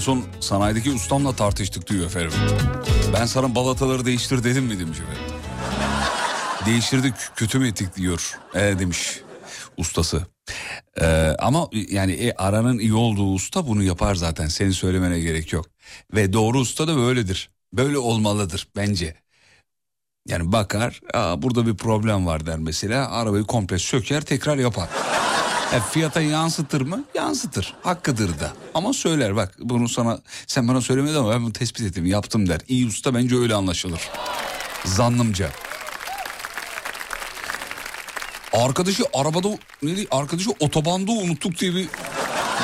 son sanayideki ustamla tartıştık diyor efendim. Ben sana balataları değiştir dedim mi demiş efendim. Değiştirdik kötü mü ettik diyor e, demiş ustası. Ee, ama yani e, aranın iyi olduğu usta bunu yapar zaten senin söylemene gerek yok. Ve doğru usta da böyledir. Böyle olmalıdır bence. Yani bakar Aa, burada bir problem var der mesela arabayı komple söker tekrar yapar. E, fiyata yansıtır mı? Yansıtır. Hakkıdır da. Ama söyler bak bunu sana sen bana söylemedin ama ben bunu tespit ettim yaptım der. İyi usta bence öyle anlaşılır. Zannımca. Arkadaşı arabada ne diyor? Arkadaşı otobanda unuttuk diye bir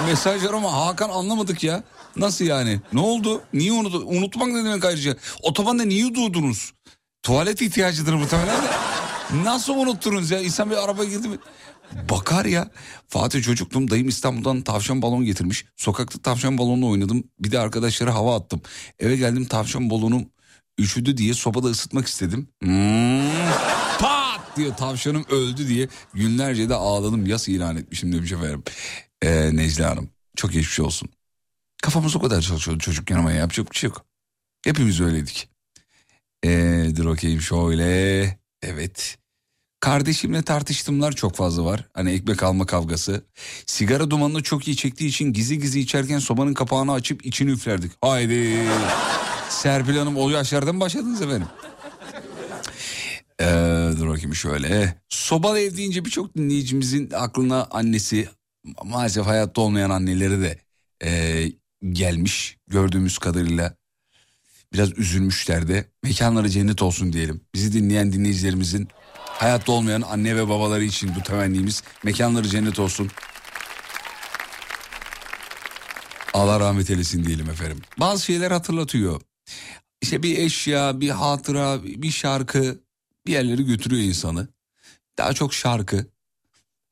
mesaj var ama Hakan anlamadık ya. Nasıl yani? Ne oldu? Niye unut unutmak ne demek ayrıca? Otobanda niye durdunuz? Tuvalet ihtiyacıdır muhtemelen de. Nasıl unuttunuz ya? İnsan bir araba girdi mi? Bakar ya. Fatih çocuktum. Dayım İstanbul'dan tavşan balon getirmiş. Sokakta tavşan balonla oynadım. Bir de arkadaşlara hava attım. Eve geldim tavşan balonum üşüdü diye sobada ısıtmak istedim. Hmm. Pat diye tavşanım öldü diye günlerce de ağladım. Yas ilan etmişim demiş efendim. Ee, Necla Hanım çok geçmiş olsun. Kafamız o kadar çalışıyordu çocukken ama yapacak bir şey yok. Hepimiz öyleydik. Ee, dur bakayım şöyle. Evet. Kardeşimle tartıştımlar çok fazla var. Hani ekmek alma kavgası. Sigara dumanını çok iyi çektiği için gizli gizli içerken sobanın kapağını açıp içini üflerdik. Haydi. Serpil Hanım o yaşlarda mı başladınız efendim? Ee, dur bakayım şöyle. Sobalı ev deyince birçok dinleyicimizin aklına annesi maalesef hayatta olmayan anneleri de e, gelmiş gördüğümüz kadarıyla. Biraz üzülmüşler de. Mekanları cennet olsun diyelim. Bizi dinleyen dinleyicilerimizin hayatta olmayan anne ve babaları için bu temennimiz. Mekanları cennet olsun. Allah rahmet eylesin diyelim efendim. Bazı şeyler hatırlatıyor. İşte bir eşya, bir hatıra, bir şarkı bir yerlere götürüyor insanı. Daha çok şarkı.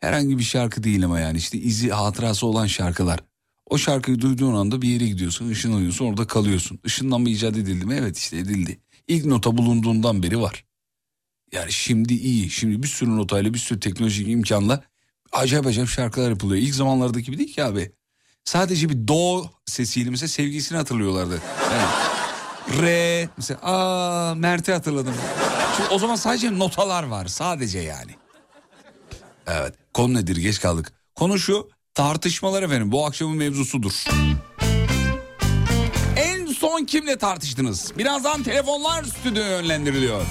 Herhangi bir şarkı değil ama yani işte izi hatırası olan şarkılar. O şarkıyı duyduğun anda bir yere gidiyorsun, ışınlanıyorsun, orada kalıyorsun. Işınlanma icat edildi mi? Evet işte edildi. İlk nota bulunduğundan beri var. Yani şimdi iyi. Şimdi bir sürü notayla, bir sürü teknolojik imkanla acayip acayip şarkılar yapılıyor. İlk zamanlardaki gibi değil ki abi. Sadece bir do sesiyle mesela sevgisini hatırlıyorlardı. Yani re mesela aa Mert'i hatırladım. Şimdi o zaman sadece notalar var sadece yani. Evet konu nedir geç kaldık. Konu şu tartışmalar efendim bu akşamın mevzusudur. En son kimle tartıştınız? Birazdan telefonlar stüdyoya yönlendiriliyor.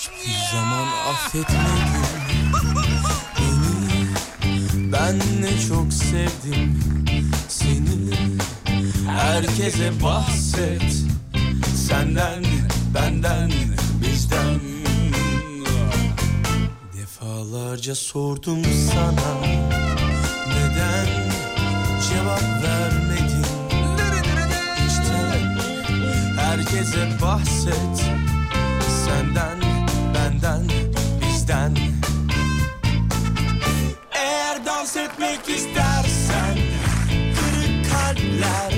Hiçbir zaman affetmedin beni. Ben ne çok sevdim seni. Herkese bahset. Senden, benden, bizden Defalarca sordum sana. Neden cevap vermedin? İşte herkese bahset. Senden, bizden Eğer dans etmek istersen Kırık kalpler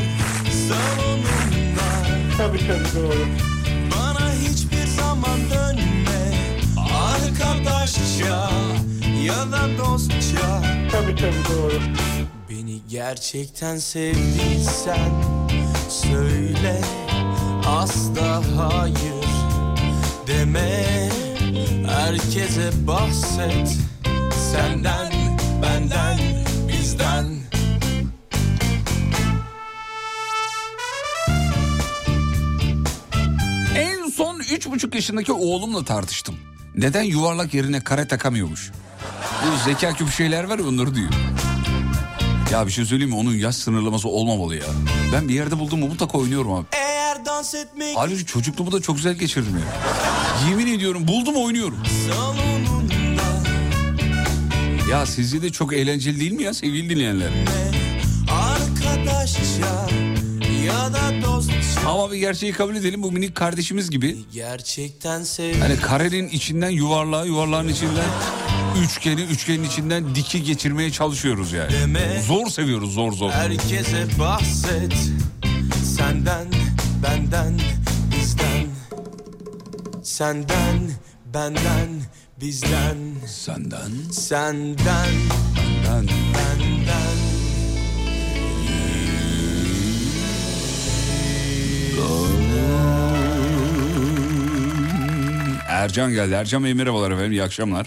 salonunda Tabii tabii doğru. Bana hiçbir zaman dönme. Arkadaşça ya da dostça. Tabii tabii doğru. Beni gerçekten sevdiysen Söyle asla hayır deme Herkese bahset Senden, benden, bizden En son üç buçuk yaşındaki oğlumla tartıştım. Neden yuvarlak yerine kare takamıyormuş? Bu zeka küpü şeyler var ya onları diyor. Ya bir şey söyleyeyim mi? Onun yaş sınırlaması olmamalı ya. Ben bir yerde buldum mu mutlaka oynuyorum abi. Eğer dans etmek Halbuki çocukluğumu da çok güzel geçirdim ya. Yemin ediyorum buldum oynuyorum. salonunda Ya sizce de çok eğlenceli değil mi ya sevgili dinleyenler? Arkadaşça ya da dostça Ama bir gerçeği kabul edelim bu minik kardeşimiz gibi. Gerçekten sevdim Hani karenin içinden yuvarlağı, yuvarlağın içinden üçgeni, üçgenin içinden diki geçirmeye çalışıyoruz yani. Deme. Zor seviyoruz, zor zor. Herkese bahset Senden, benden, bizden Senden, benden, bizden Senden, Senden, ben. benden Ercan geldi. Ercan Bey merhabalar efendim, iyi akşamlar.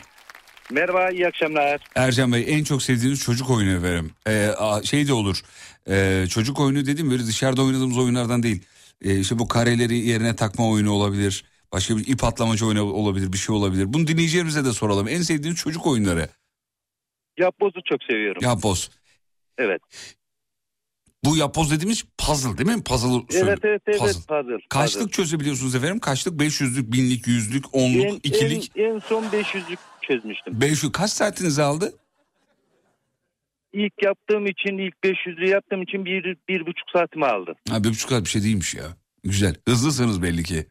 Merhaba, iyi akşamlar. Ercan Bey en çok sevdiğiniz çocuk oyunu efendim. Ee, şey de olur. Ee, çocuk oyunu dedim böyle dışarıda oynadığımız oyunlardan değil. Ee, işte bu kareleri yerine takma oyunu olabilir. Başka bir ip atlamacı oyunu olabilir, bir şey olabilir. Bunu dinleyicilerimize de soralım. En sevdiğiniz çocuk oyunları. Yapboz'u çok seviyorum. Yapboz. Evet. Bu yapboz dediğimiz puzzle değil mi? Puzzle Evet, evet, evet. Puzzle. Puzzle. Kaçlık çözebiliyorsunuz efendim? Kaçlık? 500'lük, 1000'lik, 100'lük, En, 10'luk, 2'lik. en, en son 500'lük çözmüştüm. 500 kaç saatinizi aldı? İlk yaptığım için ilk 500'ü yaptığım için bir, bir buçuk saatimi aldı. Ha, bir buçuk saat bir şey değilmiş ya. Güzel. Hızlısınız belli ki.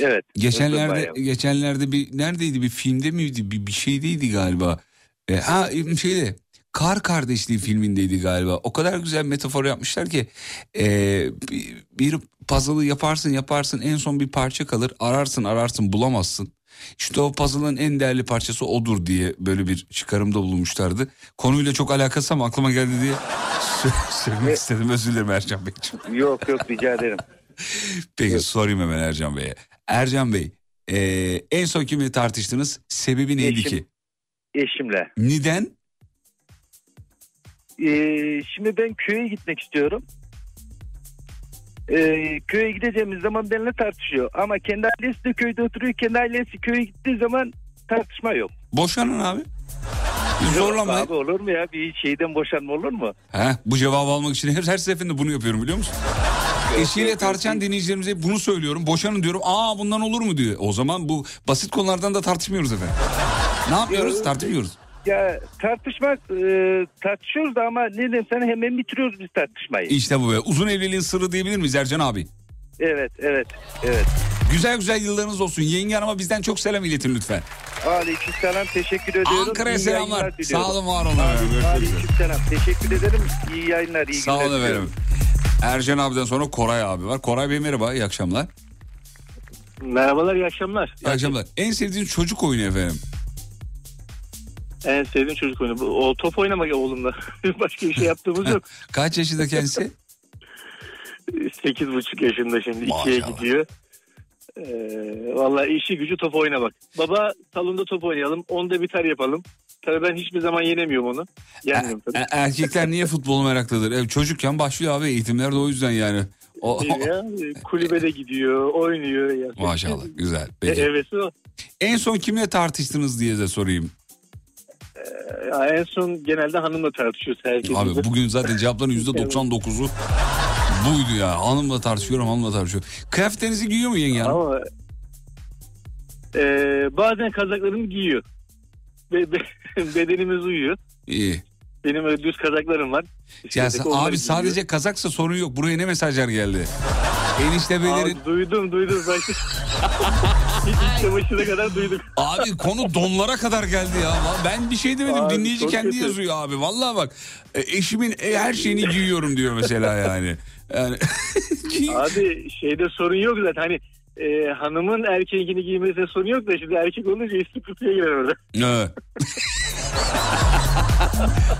Evet. Geçenlerde geçenlerde bir neredeydi bir filmde miydi bir, bir şeydeydi galiba. E, ha şeyde Kar Kardeşliği filmindeydi galiba. O kadar güzel metafor yapmışlar ki e, bir, bir puzzle'ı yaparsın yaparsın en son bir parça kalır ararsın ararsın bulamazsın. İşte o puzzle'ın en değerli parçası odur diye böyle bir çıkarımda bulunmuşlardı. Konuyla çok alakası ama aklıma geldi diye sö- söylemek istedim. Özür dilerim Ercan Beyciğim. Yok yok rica ederim. Peki sorayım hemen Ercan Bey'e. Ercan Bey e, en son kimle tartıştınız? Sebebi neydi Eşim. ki? Eşimle. Neden? Ee, şimdi ben köye gitmek istiyorum. Ee, köye gideceğimiz zaman benimle tartışıyor. Ama kendi ailesi de köyde oturuyor. Kendi ailesi köye gittiği zaman tartışma yok. Boşanın abi. Zorlamayın. Abi olur mu ya? Bir şeyden boşanma olur mu? He, bu cevabı almak için her, her seferinde bunu yapıyorum biliyor musun? Eşiyle tartışan dinleyicilerimize bunu söylüyorum. Boşanın diyorum. Aa bundan olur mu diyor. O zaman bu basit konulardan da tartışmıyoruz efendim. Ne yapıyoruz? Tartışmıyoruz. Ya tartışmak e, tartışıyoruz da ama neden sen hemen bitiriyoruz biz tartışmayı. İşte bu be. Uzun evliliğin sırrı diyebilir miyiz Ercan abi? Evet evet evet. Güzel güzel yıllarınız olsun. Yenge hanıma bizden çok selam iletin lütfen. Aleykümselam teşekkür ediyorum. Ankara'ya selamlar. Sağ olun var olun. Aleykümselam teşekkür ederim. İyi yayınlar iyi Sağ günler olun diliyorum. efendim. Ercan abiden sonra Koray abi var. Koray Bey merhaba. iyi akşamlar. Merhabalar, iyi akşamlar. İyi akşamlar. En sevdiğiniz çocuk oyunu efendim. En sevdiğim çocuk oyunu. Bu- O top oynamak oğlumla. Başka bir şey yaptığımız yok. Kaç yaşında kendisi? Sekiz buçuk yaşında şimdi. Maşallah. gidiyor. Ee, vallahi işi gücü top oynamak. Baba salonda top oynayalım. Onda biter yapalım. Tabii ben hiçbir zaman yenemiyorum onu. Yenmiyorum tabii. E- erkekler niye futbolu meraklıdır? E, çocukken başlıyor abi eğitimler de o yüzden yani. O, ya? Kulübede gidiyor, oynuyor. Ya. Maşallah güzel. E, Peki. hevesi o. En son kimle tartıştınız diye de sorayım. Ya en son genelde hanımla tartışıyoruz herkes. Abi bugün zaten cevapların %99'u buydu ya. Hanımla tartışıyorum hanımla tartışıyorum. Kıyafetlerinizi giyiyor mu yenge hanım? Ama e, bazen kazaklarımı giyiyor. Be, be- bedenimiz uyuyor. İyi. Benim öyle düz kazaklarım var. Ya sen- abi giyiyor. sadece kazaksa sorun yok. Buraya ne mesajlar geldi? Enişte beylerin... Abi, duydum duydum. Hiç çamaşırına kadar duydum. Abi konu donlara kadar geldi ya. Ben bir şey demedim. Abi, Dinleyici kendi kötü. yazıyor abi. Vallahi bak. e, eşimin e, her şeyini giyiyorum diyor mesela yani. Yani Abi şeyde sorun yok zaten. Hani e, hanımın erkeğini giymesine sorun yok da şimdi erkek olunca üstü kutuya girer orada. Evet.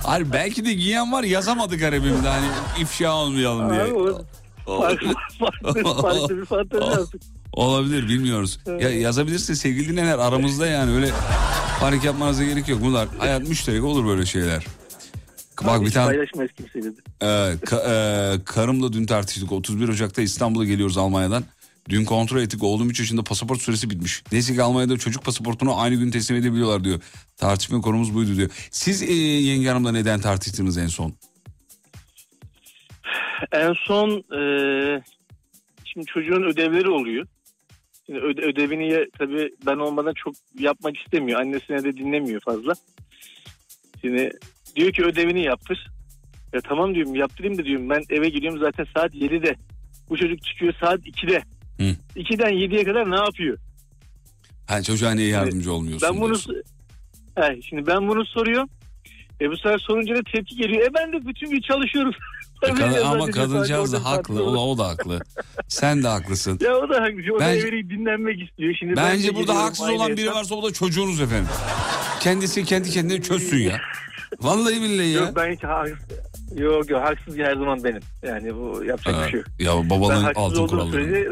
Hayır belki de giyen var yazamadık garibimde hani ifşa olmayalım diye. Abi, o farklı, farklı, farklı bir fantezi. Olabilir bilmiyoruz. Ya yazabilirse sevgili dinleyenler aramızda yani öyle panik yapmanıza gerek yok. Bunlar hayat müşterek olur böyle şeyler. Bak bir tane Paylaşmayız kimseyle de. e, ka- e, karımla dün tartıştık. 31 Ocak'ta İstanbul'a geliyoruz Almanya'dan. Dün kontrol ettik. Oğlum 3 yaşında pasaport süresi bitmiş. Neyse ki Almanya'da çocuk pasaportunu aynı gün teslim edebiliyorlar diyor. Tartışma konumuz buydu diyor. Siz e, yenge hanımla neden tartıştınız en son? En son e, şimdi çocuğun ödevleri oluyor. Şimdi öde- ödevini tabii ben olmadan çok yapmak istemiyor. Annesine de dinlemiyor fazla. Şimdi diyor ki ödevini yaptır. Ya tamam diyorum yaptırayım da diyorum ben eve gidiyorum zaten saat 7'de. Bu çocuk çıkıyor saat 2'de. Hı. 2'den 7'ye kadar ne yapıyor? Ha çocuğa niye yardımcı olmuyorsun? Ben bunu diyorsun. He, şimdi ben bunu soruyorum. E bu sefer sorunca da tepki geliyor. E ben de bütün gün çalışıyorum. E, kadın- ama ben kadıncağız da haklı. O da, o da haklı. Sen de haklısın. Ya o da haklı. O Bence- da dinlenmek istiyor. Şimdi ben Bence burada geliyorum haksız olan biri hesap. varsa o da çocuğunuz efendim. Kendisi kendi kendine çözsün ya. Vallahi billahi ya. Yok ben hiç haksız. Yok yok haksız her zaman benim. Yani bu yapacak Ha, bir şey yok. ya Ben babanın haksız altın kuralları. e,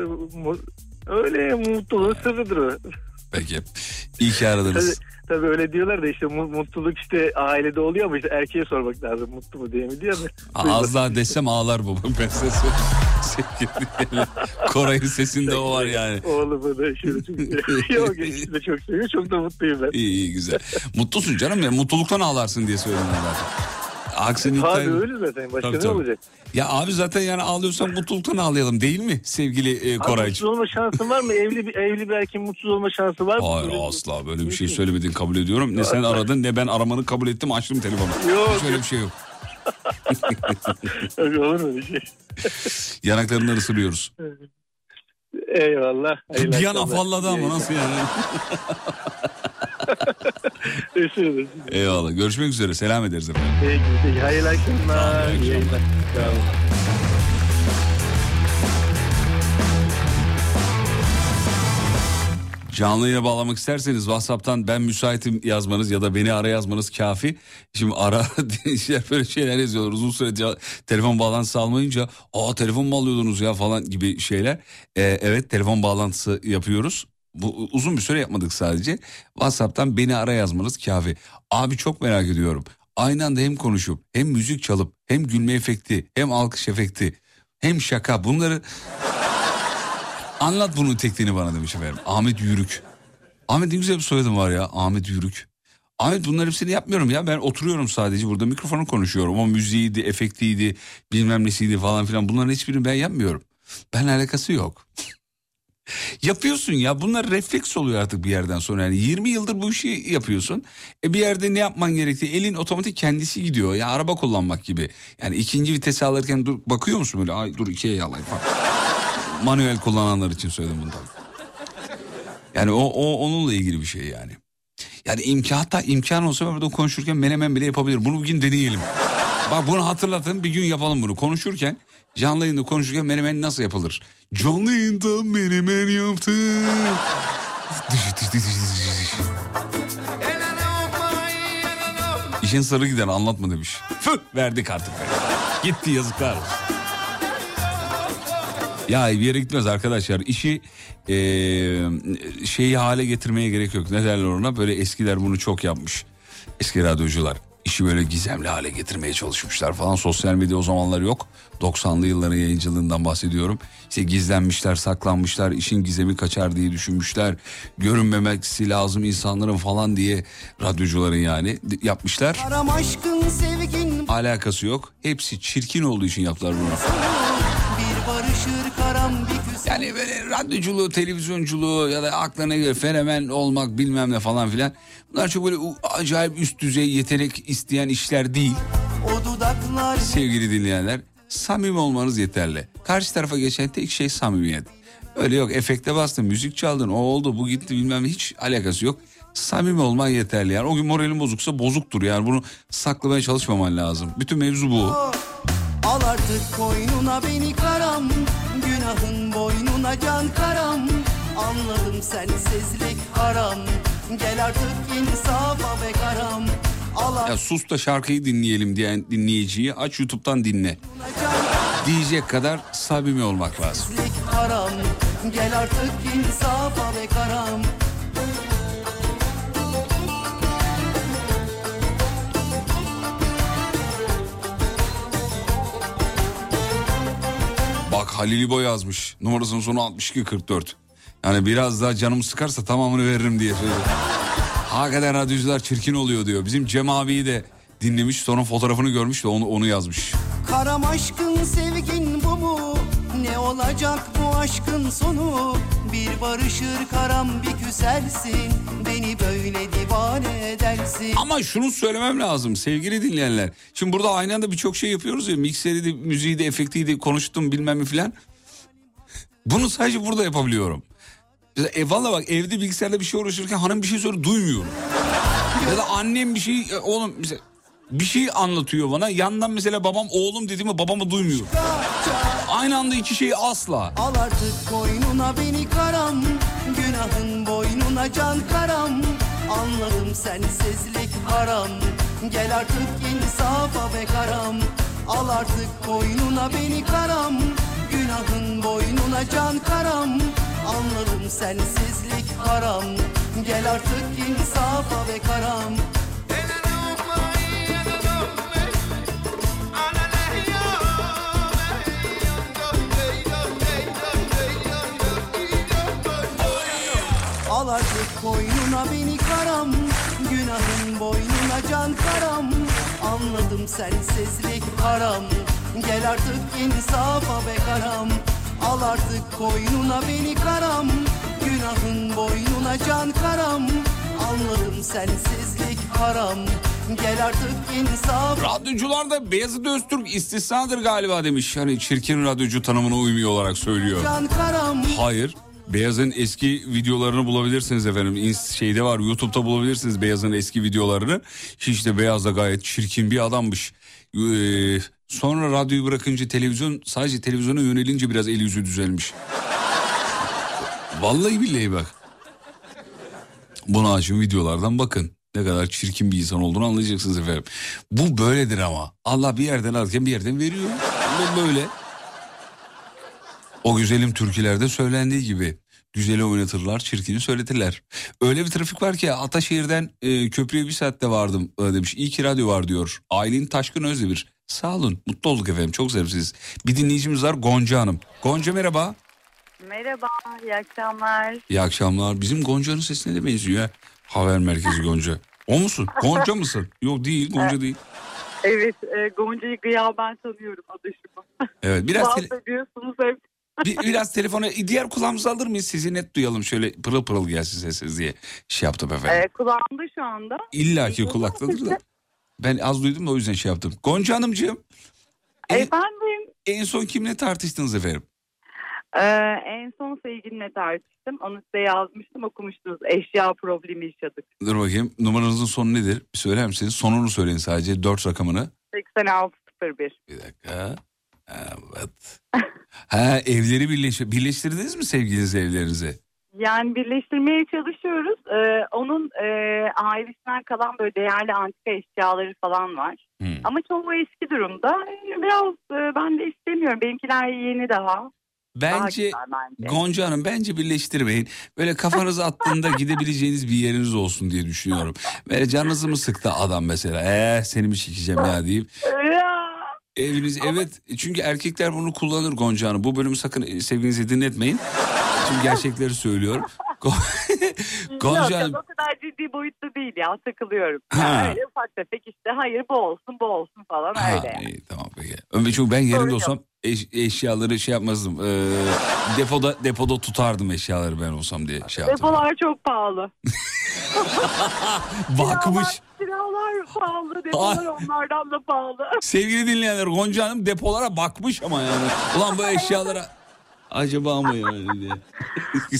öyle mutluluğun sırrıdır o. Peki. İyi ki aradınız. Tabii öyle diyorlar da işte mu- mutluluk işte ailede oluyor ama işte erkeğe sormak lazım mutlu mu diye mi diyor mu? Az daha desem ağlar babam. Ben size söyleyeyim. Koray'ın sesinde o var yani. Oğlumu da çok seviyor. Yok de çok seviyor. Çok da mutluyum ben. İyi iyi güzel. Mutlusun canım ya. Mutluluktan ağlarsın diye ben zaten. İddia Abi öyle zaten. Başka Tabii, ne tabii. olacak? Ya abi zaten yani ağlıyorsan mutluluktan ağlayalım değil mi sevgili e, Abi mutsuz olma şansın var mı? Evli bir, evli bir erkeğin mutsuz olma şansı var mı? Hayır Böyle- asla böyle bir şey söylemedin kabul ediyorum. Ne sen aradın ne ben aramanı kabul ettim açtım telefonu. Yok, Hiç öyle bir şey yok. Olur mu öyle şey? Yanaklarından ısırıyoruz. Eyvallah. Bir an afalladı ama nasıl yani? Eyvallah. Görüşmek üzere. Selam ederiz efendim. Hayırlı akşamlar. İyi İyi akşamlar. yayınlar. Sağ olun. Canlı yayına bağlamak isterseniz WhatsApp'tan ben müsaitim yazmanız ya da beni ara yazmanız kafi. Şimdi ara işte böyle şeyler yazıyorlar. Uzun süre telefon bağlantısı almayınca aa telefon mu alıyordunuz ya falan gibi şeyler. Ee, evet telefon bağlantısı yapıyoruz. Bu uzun bir süre yapmadık sadece. WhatsApp'tan beni ara yazmanız kafi. Abi çok merak ediyorum. Aynı anda hem konuşup hem müzik çalıp hem gülme efekti hem alkış efekti hem şaka bunları Anlat bunun tekniğini bana demiş efendim. Ahmet Yürük. Ahmet ne güzel bir soyadım var ya. Ahmet Yürük. Ahmet bunların hepsini yapmıyorum ya. Ben oturuyorum sadece burada mikrofonu konuşuyorum. O müziğiydi, efektiydi, bilmem nesiydi falan filan. Bunların hiçbirini ben yapmıyorum. Ben alakası yok. Yapıyorsun ya bunlar refleks oluyor artık bir yerden sonra. Yani 20 yıldır bu işi yapıyorsun. E bir yerde ne yapman gerektiği elin otomatik kendisi gidiyor. Ya araba kullanmak gibi. Yani ikinci vites alırken dur bakıyor musun böyle? Ay dur ikiye yalayım falan. Manuel kullananlar için söyledim bunu. Yani o, o onunla ilgili bir şey yani. Yani imkan imkan olsa ben burada konuşurken menemen bile yapabilirim. Bunu bugün deneyelim. Bak bunu hatırlatın bir gün yapalım bunu. Konuşurken canlı yayında konuşurken menemen nasıl yapılır? Canlı yayında menemen yaptım. İşin sarı giden anlatma demiş. Fıh, verdik artık. Gitti yazıklar. Ya bir yere gitmez arkadaşlar. İşi eee, şeyi hale getirmeye gerek yok. Ne derler ona? Böyle eskiler bunu çok yapmış. Eski radyocular. İşi böyle gizemli hale getirmeye çalışmışlar falan. Sosyal medya o zamanlar yok. 90'lı yılların yayıncılığından bahsediyorum. İşte gizlenmişler, saklanmışlar, işin gizemi kaçar diye düşünmüşler. Görünmemesi lazım insanların falan diye radyocuların yani yapmışlar. Aşkın sevgin Alakası yok. Hepsi çirkin olduğu için yaptılar bunu. Yani böyle radyoculuğu, televizyonculuğu ya da aklına göre fenomen olmak bilmem ne falan filan. Bunlar çok böyle acayip üst düzey yetenek isteyen işler değil dudaklar sevgili dinleyenler. Samimi olmanız yeterli. Karşı tarafa geçen tek şey samimiyet. Öyle yok efekte bastın, müzik çaldın, o oldu, bu gitti bilmem hiç alakası yok. Samimi olman yeterli yani. O gün moralin bozuksa bozuktur yani bunu saklamaya çalışmaman lazım. Bütün mevzu bu. Al artık koynuna beni karam Günahın boynuna can karam Anladım sensizlik haram Gel artık insafa be karam Al Ya sus da şarkıyı dinleyelim diyen dinleyiciyi aç YouTube'dan dinle. Diyecek kadar samimi olmak lazım. Haram Gel artık insafa be karam Bak Halil İbo yazmış. Numarasının sonu 6244. Yani biraz daha canım sıkarsa tamamını veririm diye söylüyor. Hakikaten radyocular çirkin oluyor diyor. Bizim Cem abiyi de dinlemiş sonra fotoğrafını görmüş de onu, onu yazmış. Karam aşkın sevgin bu mu? Ne olacak bu aşkın sonu? Bir barışır karam bir küsersin Beni böyle divane edersin Ama şunu söylemem lazım sevgili dinleyenler. Şimdi burada aynı anda birçok şey yapıyoruz ya. Mikseri de, müziği de, efekti de, konuştum bilmem ne filan. Bunu sadece burada yapabiliyorum. Mesela, e, valla bak evde bilgisayarda bir şey uğraşırken hanım bir şey söylüyor duymuyorum. ya da annem bir şey e, oğlum mesela bir şey anlatıyor bana. Yandan mesela babam oğlum dediğimi babamı duymuyor. Aynı anda iki şeyi asla. Al artık koynuna beni karam Günahın boynuna can karam Anladım sensizlik haram Gel artık insafa be karam Al artık koynuna beni karam Günahın boynuna can karam Anladım sensizlik haram. Gel artık insafa be karam. Al artık koynuna beni karam. Günahın boynuna can karam. Anladım sensizlik haram. Gel artık insafa be karam Al artık koynuna beni karam Günahın boynuna can karam Anladım sensizlik haram Gel artık insaf Radyocular da Beyazıt Öztürk istisnadır galiba demiş. Hani çirkin radyocu tanımına uymuyor olarak söylüyor. can karam Hayır. Beyaz'ın eski videolarını bulabilirsiniz efendim. Şeyde var YouTube'da bulabilirsiniz Beyaz'ın eski videolarını. Hiç de Beyaz da gayet çirkin bir adammış. Ee, sonra radyoyu bırakınca televizyon sadece televizyona yönelince biraz el yüzü düzelmiş. Vallahi billahi bak. Buna açın videolardan bakın. Ne kadar çirkin bir insan olduğunu anlayacaksınız efendim. Bu böyledir ama. Allah bir yerden alırken bir yerden veriyor. Bu böyle. O güzelim türkülerde söylendiği gibi. Güzeli oynatırlar, çirkini söyletirler. Öyle bir trafik var ki Ataşehir'den e, köprüye bir saatte vardım e, demiş. İyi ki radyo var diyor. Aylin Taşkın Özdemir. Sağ olun, mutlu olduk efendim. Çok sevimsiz. Bir dinleyicimiz var Gonca Hanım. Gonca merhaba. Merhaba, iyi akşamlar. İyi akşamlar. Bizim Gonca'nın sesine de benziyor ya. Haber merkezi Gonca. O musun? Gonca mısın? Yok değil, Gonca değil. Evet, e, Gonca'yı gıyaben tanıyorum adaşımı. Evet, biraz tele- hep. bir, biraz telefona diğer kulağımızı alır mıyız? Sizi net duyalım şöyle pırıl pırıl gelsin sesiniz diye şey yaptım efendim. E, kulağımda şu anda. İlla ki kulaktadır da. Ben az duydum da o yüzden şey yaptım. Gonca Hanımcığım en, Efendim, en son kimle tartıştınız efendim? e, en son sevgilimle tartıştım. Onu size yazmıştım, okumuştunuz. Eşya problemi yaşadık. Dur bakayım numaranızın sonu nedir? Bir söyler misiniz? Sonunu söyleyin sadece dört rakamını. 8601. Bir dakika. Evet. ha evleri birleş birleştirdiniz mi sevgiliniz evlerinizi? Yani birleştirmeye çalışıyoruz. E, onun e, ailesinden kalan böyle değerli antika eşyaları falan var. Hmm. Ama çoğu eski durumda. E, Biraz e, ben de istemiyorum. Benimkiler yeni daha. Bence bence. Gonca Hanım bence birleştirmeyin. Böyle kafanızı attığında gidebileceğiniz bir yeriniz olsun diye düşünüyorum. Böyle canınızı mı sıktı adam mesela? Eee seni mi çekeceğim ya deyip. Eviniz evet çünkü erkekler bunu kullanır Gonca Hanım. Bu bölümü sakın e, sevgilinizi dinletmeyin. Çünkü gerçekleri söylüyorum. Go- Gonca Yok, o kadar ciddi boyutta değil ya takılıyorum. Ha. Yani öyle ufak tefek işte hayır bu olsun bu olsun falan Ha, öyle. yani. iyi, tamam peki. Ömer çünkü ben yerinde olsam eş- eşyaları şey yapmazdım. Ee, depoda depoda tutardım eşyaları ben olsam diye şey yaptım. Depolar çok pahalı. Bakmış. Kiralar pahalı depolar onlardan da pahalı. Sevgili dinleyenler Gonca Hanım depolara bakmış ama yani. Ulan bu eşyalara acaba mı yani diye.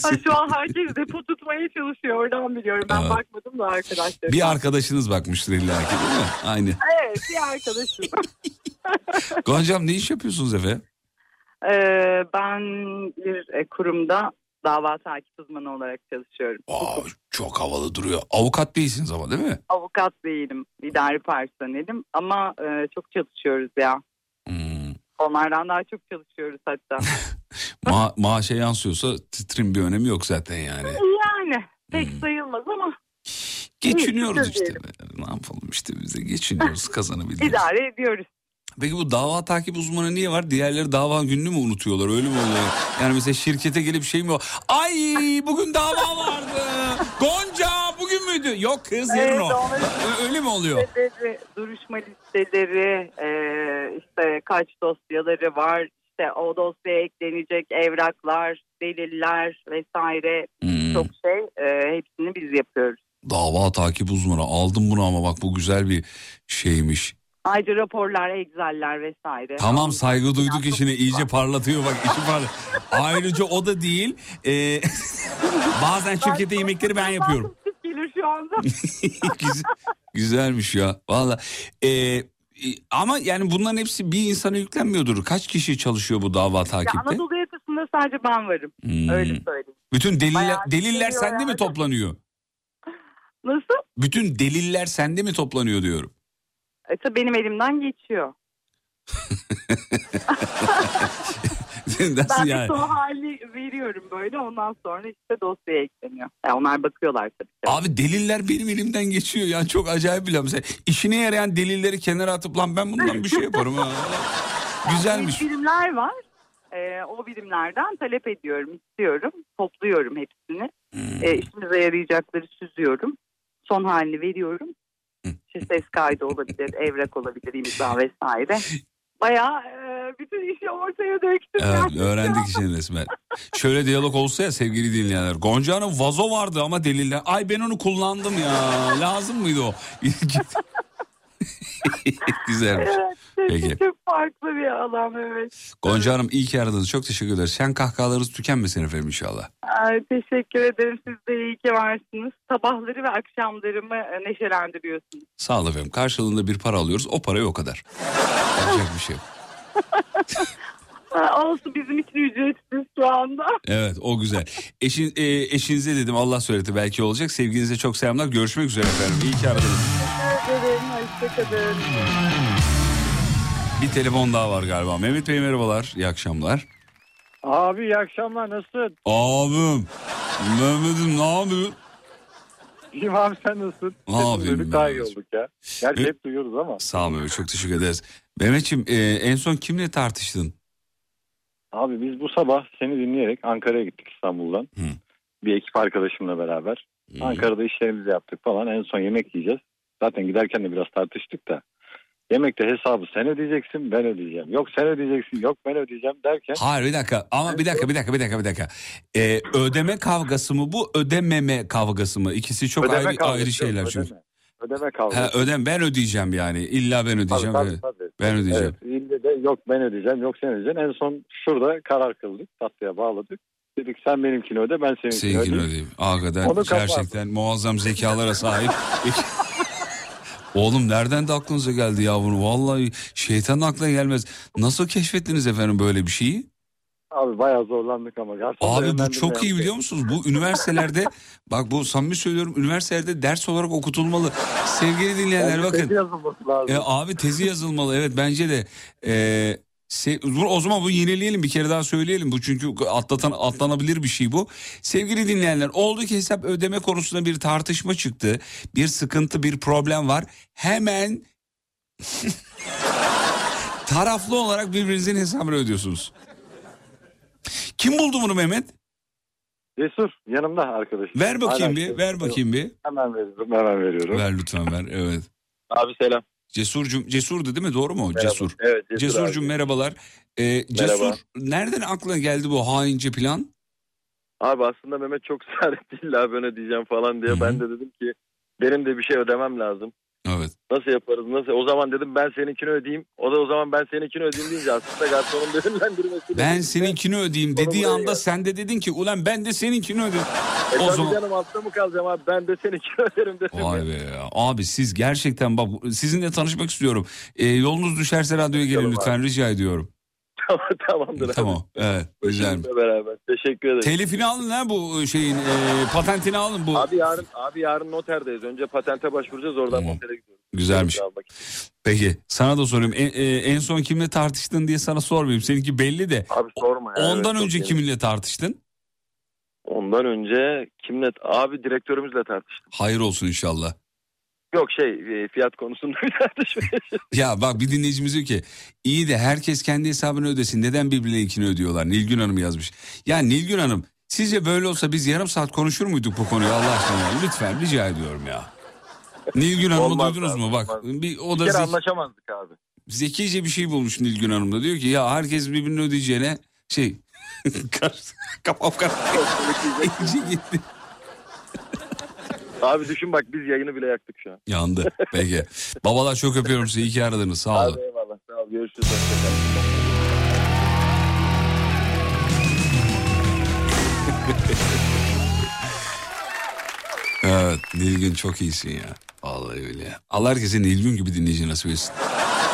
Ha, şu an herkes depo tutmaya çalışıyor oradan biliyorum. Ben Evet. bakmadım da arkadaşlar. bir arkadaşınız bakmıştır illa ki değil mi? Aynı. Evet bir arkadaşım. Gonca Hanım ne iş yapıyorsunuz efendim? Ee, ben bir e, kurumda dava takip uzmanı olarak çalışıyorum. Aa, çok havalı duruyor. Avukat değilsiniz ama değil mi? Avukat değilim, idari personelim ama e, çok çalışıyoruz ya. Onlardan daha çok çalışıyoruz hatta. Ma maaşa yansıyorsa titrin bir önemi yok zaten yani. yani pek Hmm. sayılmaz ama Geçiniyoruz işte. Ne yapalım işte bize geçiniyoruz kazanabiliriz. idare ediyoruz. Peki bu dava takip uzmanı niye var? Diğerleri dava gününü mü unutuyorlar öyle mi oluyor? Yani mesela şirkete gelip şey mi o? Ay bugün dava vardı. Gonca bugün müydü? Yok kız yarın Evet, o. Öyle mi oluyor? Listeleri, duruşma listeleri, e, işte kaç dosyaları var, işte o dosyaya eklenecek evraklar, deliller vesaire Hmm, çok şey e, hepsini biz yapıyoruz. Dava takip uzmanı aldım bunu ama bak bu güzel bir şeymiş. Ayrıca raporlar, egzeller vesaire. Tamam saygı duyduk işine iyice parlatıyor bak işi parla. Ayrıca o da değil. e, bazen şirkete yemekleri ben yapıyorum. Gelir şu anda. Güzel, güzelmiş ya. Valla. Ee, e, ama yani bunların hepsi bir insana yüklenmiyordur. Kaç kişi çalışıyor bu dava Ya takipte? Anadolu yakasında sadece ben varım. Hmm. Öyle söyleyeyim. Bütün deliller deliller geliyor sende mi yani. toplanıyor? Nasıl? Bütün deliller sende mi toplanıyor diyorum. E, tabii benim elimden geçiyor. Nasıl Ben yani? bir son hali veriyorum böyle ondan sonra işte dosyaya ekleniyor. Yani onlar bakıyorlar tabii. ki. Abi deliller benim elimden geçiyor ya çok acayip bir laf. Mesela işine yarayan delilleri kenara atıp lan ben bundan bir şey yaparım ha. Güzelmiş. Büyük birimler var. Ee, o birimlerden talep ediyorum, istiyorum. Topluyorum hepsini. Hmm. Ee, işimize yarayacakları süzüyorum. Son halini veriyorum. İşte ses kaydı olabilir, evrak olabilir, imza vesaire. Bayağı e, bütün işi ortaya döktüm. Evet öğrendik işini resmen. Şöyle diyalog olsa ya sevgili dinleyenler. Gonca Hanım vazo vardı ama deliller. Ay ben onu kullandım ya. Lazım mıydı o? Güzelmiş. Evet, Peki. çok farklı bir alan evet. Gonca Hanım iyi ki aradınız. Çok teşekkür ederiz. Sen kahkahalarınız tükenmesin efendim inşallah. Ay, teşekkür ederim. Siz de iyi ki varsınız. Sabahları ve akşamlarımı e, neşelendiriyorsunuz. Sağ olun efendim. Karşılığında bir para alıyoruz. O parayı o kadar. Yapacak bir şey olsun bizim için ücretsiz şu anda. Evet o güzel. Eşin, e, eşinize dedim Allah söyledi belki olacak. Sevginize çok selamlar. Görüşmek üzere efendim. İyi ki aradınız. Teşekkür ederim. Hoşçakalın. Bir telefon daha var galiba. Mehmet Bey merhabalar. İyi akşamlar. Abi iyi akşamlar nasılsın? Abim. Mehmet'im ne yapıyorsun? İyiyim abi sen nasılsın? Ne yapayım Daha iyi olduk ya. Gerçi hep duyuyoruz ama. Sağ ol Mehmet çok teşekkür ederiz. Mehmet'ciğim e, en son kimle tartıştın? Abi biz bu sabah seni dinleyerek Ankara'ya gittik İstanbul'dan. Hı. Bir ekip arkadaşımla beraber. Hı. Ankara'da işlerimizi yaptık falan. En son yemek yiyeceğiz. Zaten giderken de biraz tartıştık da. Yemekte hesabı sen ödeyeceksin ben ödeyeceğim. Yok sen ödeyeceksin yok ben ödeyeceğim derken. Hayır bir dakika ama bir dakika bir dakika bir dakika bir dakika. E, ödeme kavgası mı bu ödememe kavgası mı? İkisi çok ödeme ayrı, kavgası ayrı şeyler ödeme. çünkü. Ödeme kavgası. Ha, ödem ben ödeyeceğim yani. İlla ben ödeyeceğim. Tabii, tabii, tabii. Ben ödeyeceğim. Evet, ille de yok ben ödeyeceğim yok sen ödeyeceksin. En son şurada karar kıldık tatlıya bağladık. Dedik sen benimkini öde ben seninkini Seninkini ödeyeyim. ödeyeyim. Hakikaten Onu kapat. gerçekten muazzam zekalara sahip. Oğlum nereden de aklınıza geldi ya bunu? Vallahi şeytanın aklına gelmez. Nasıl keşfettiniz efendim böyle bir şeyi? Abi bayağı zorlandık ama. Gerçekten Abi bu çok iyi biliyor musunuz? Bu üniversitelerde bak bu samimi söylüyorum üniversitelerde ders olarak okutulmalı. Sevgili dinleyenler Bence bakın. tezi yazılması lazım. E, abi tezi yazılmalı evet bence de. E, se- o zaman bu yenileyelim bir kere daha söyleyelim. Bu çünkü atlatan atlanabilir bir şey bu. Sevgili dinleyenler oldu ki hesap ödeme konusunda bir tartışma çıktı. Bir sıkıntı bir problem var. Hemen taraflı olarak birbirinizin hesabını ödüyorsunuz. Kim buldu bunu Mehmet? Cesur yanımda arkadaşım. Ver bakayım Hala bir, ver bakayım bir. Hemen veriyorum hemen veriyorum. Ver lütfen ver, evet. Abi selam. Cesurcum, Cesur'du değil mi? Doğru mu? Merhaba. Cesur. Evet Cesur Cesur'cum abi. merhabalar. Ee, Cesur Merhaba. nereden aklına geldi bu haince plan? Abi aslında Mehmet çok ısrar etti illa ben ödeyeceğim falan diye. Hı hı. Ben de dedim ki benim de bir şey ödemem lazım. Nasıl yaparız nasıl? O zaman dedim ben seninkini ödeyeyim. O da o zaman ben seninkini ödeyeyim deyince aslında garsonun ödüllendirmesi. Ben seninkini ödeyeyim dediği anda sen de dedin ki ulan ben de seninkini ödeyeyim. E o zaman canım altta mı kalacağım abi ben de seninkini öderim dedim. Vay be ya. Abi siz gerçekten bak sizinle tanışmak istiyorum. Ee, yolunuz düşerse radyoya gelin Tamam lütfen rica ediyorum. tamam tamamdır abi. Tamam. Evet. Güzel. Beraber. Teşekkür ederim. Telifini alın ha bu şeyin e, patentini alın bu. Abi yarın abi yarın noterdeyiz. Önce patente başvuracağız oradan Tamam. notere gidiyoruz. Güzelmiş. Peki sana da sorayım. En, e, en son kimle tartıştın diye sana sormayayım. Seninki belli de. Abi sorma ya. Ondan Evet, önce yeni. kiminle tartıştın? Ondan önce kimle? Abi direktörümüzle tartıştım. Hayır olsun inşallah. Yok şey e, fiyat konusunda bir tartışma. Ya bak bir dinleyicimiz diyor ki iyi de herkes kendi hesabını ödesin. Neden birbirlerinkini ödüyorlar? Nilgün Hanım yazmış. Ya Nilgün Hanım sizce böyle olsa biz yarım saat konuşur muyduk bu konuyu Allah aşkına? Lütfen rica ediyorum ya. Nilgün Hanım'ı Olmaz duydunuz abi, mu? Bak olmaz. bir, o Bir da kere zeki- anlaşamazdık abi. zekice bir şey bulmuş Nilgün Hanım da. Diyor ki ya herkes birbirini ödeyeceğine şey kafam karıştı. İyice gitti. Abi düşün bak biz yayını bile yaktık şu an. Yandı. Peki. Babalar çok öpüyorum sizi. İyi ki aradınız. Sağ olun. Abi eyvallah sağ ol görüşürüz. Evet Nilgün çok iyisin ya. Vallahi öyle. Allah herkese Nilgün gibi dinleyici nasip etsin.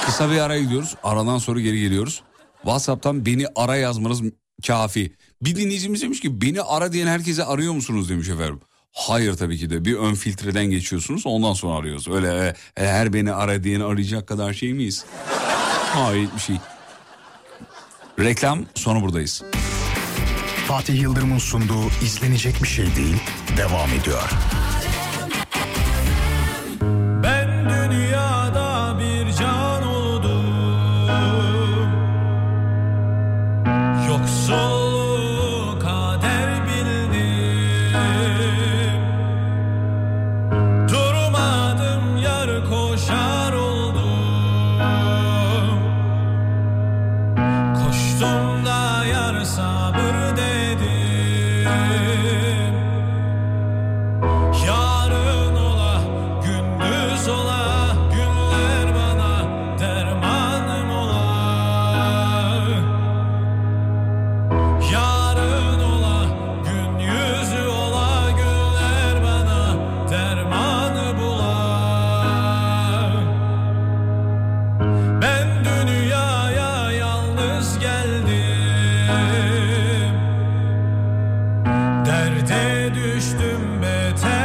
Kısa bir ara gidiyoruz. Aradan sonra geri geliyoruz. WhatsApp'tan beni ara yazmanız kafi. Bir dinleyicimiz demiş ki beni ara diyen herkese arıyor musunuz demiş efendim. Hayır tabii ki de bir ön filtreden geçiyorsunuz ondan sonra arıyoruz. Öyle e, her beni ara diyeni arayacak kadar şey miyiz? Hayır bir şey. Reklam sonra buradayız. Fatih Yıldırım'ın sunduğu izlenecek bir şey değil devam ediyor. Derde düştüm beter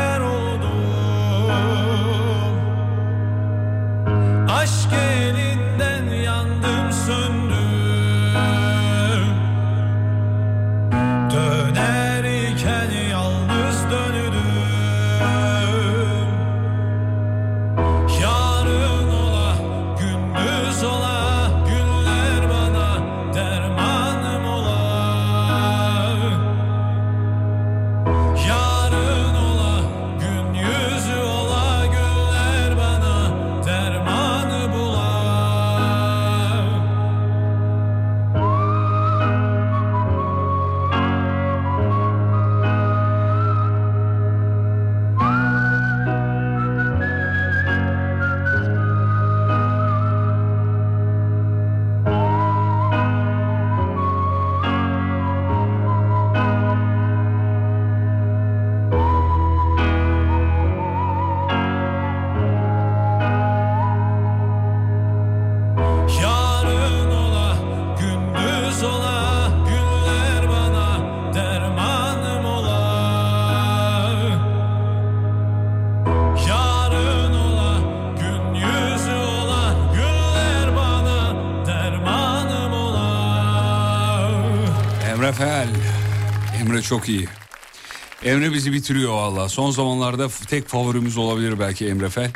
çok iyi. Emre bizi bitiriyor valla. Son zamanlarda tek favorimiz olabilir belki Emre Fel.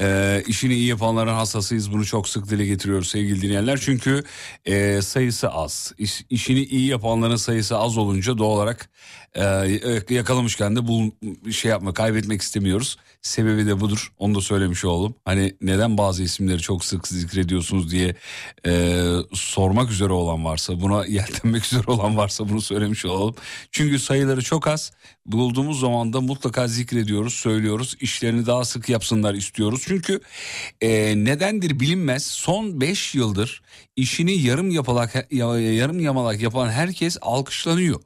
Ee, işini iyi yapanların hassasıyız. Bunu çok sık dile getiriyoruz sevgili dinleyenler. Çünkü e, sayısı az. İş, işini iyi yapanların sayısı az olunca doğal olarak e, yakalamışken de bu şey yapma kaybetmek istemiyoruz. Sebebi de budur. Onu da söylemiş oldum. Hani neden bazı isimleri çok sık zikrediyorsunuz diye e, sormak üzere olan varsa buna yeltenmek üzere olan varsa bunu söylemiş olalım. Çünkü sayıları çok az. Bulduğumuz zaman da mutlaka zikrediyoruz, söylüyoruz. İşlerini daha sık yapsınlar istiyoruz. Çünkü e, nedendir bilinmez. Son 5 yıldır işini yarım yapalak ya- yarım yamalak yapan herkes alkışlanıyor.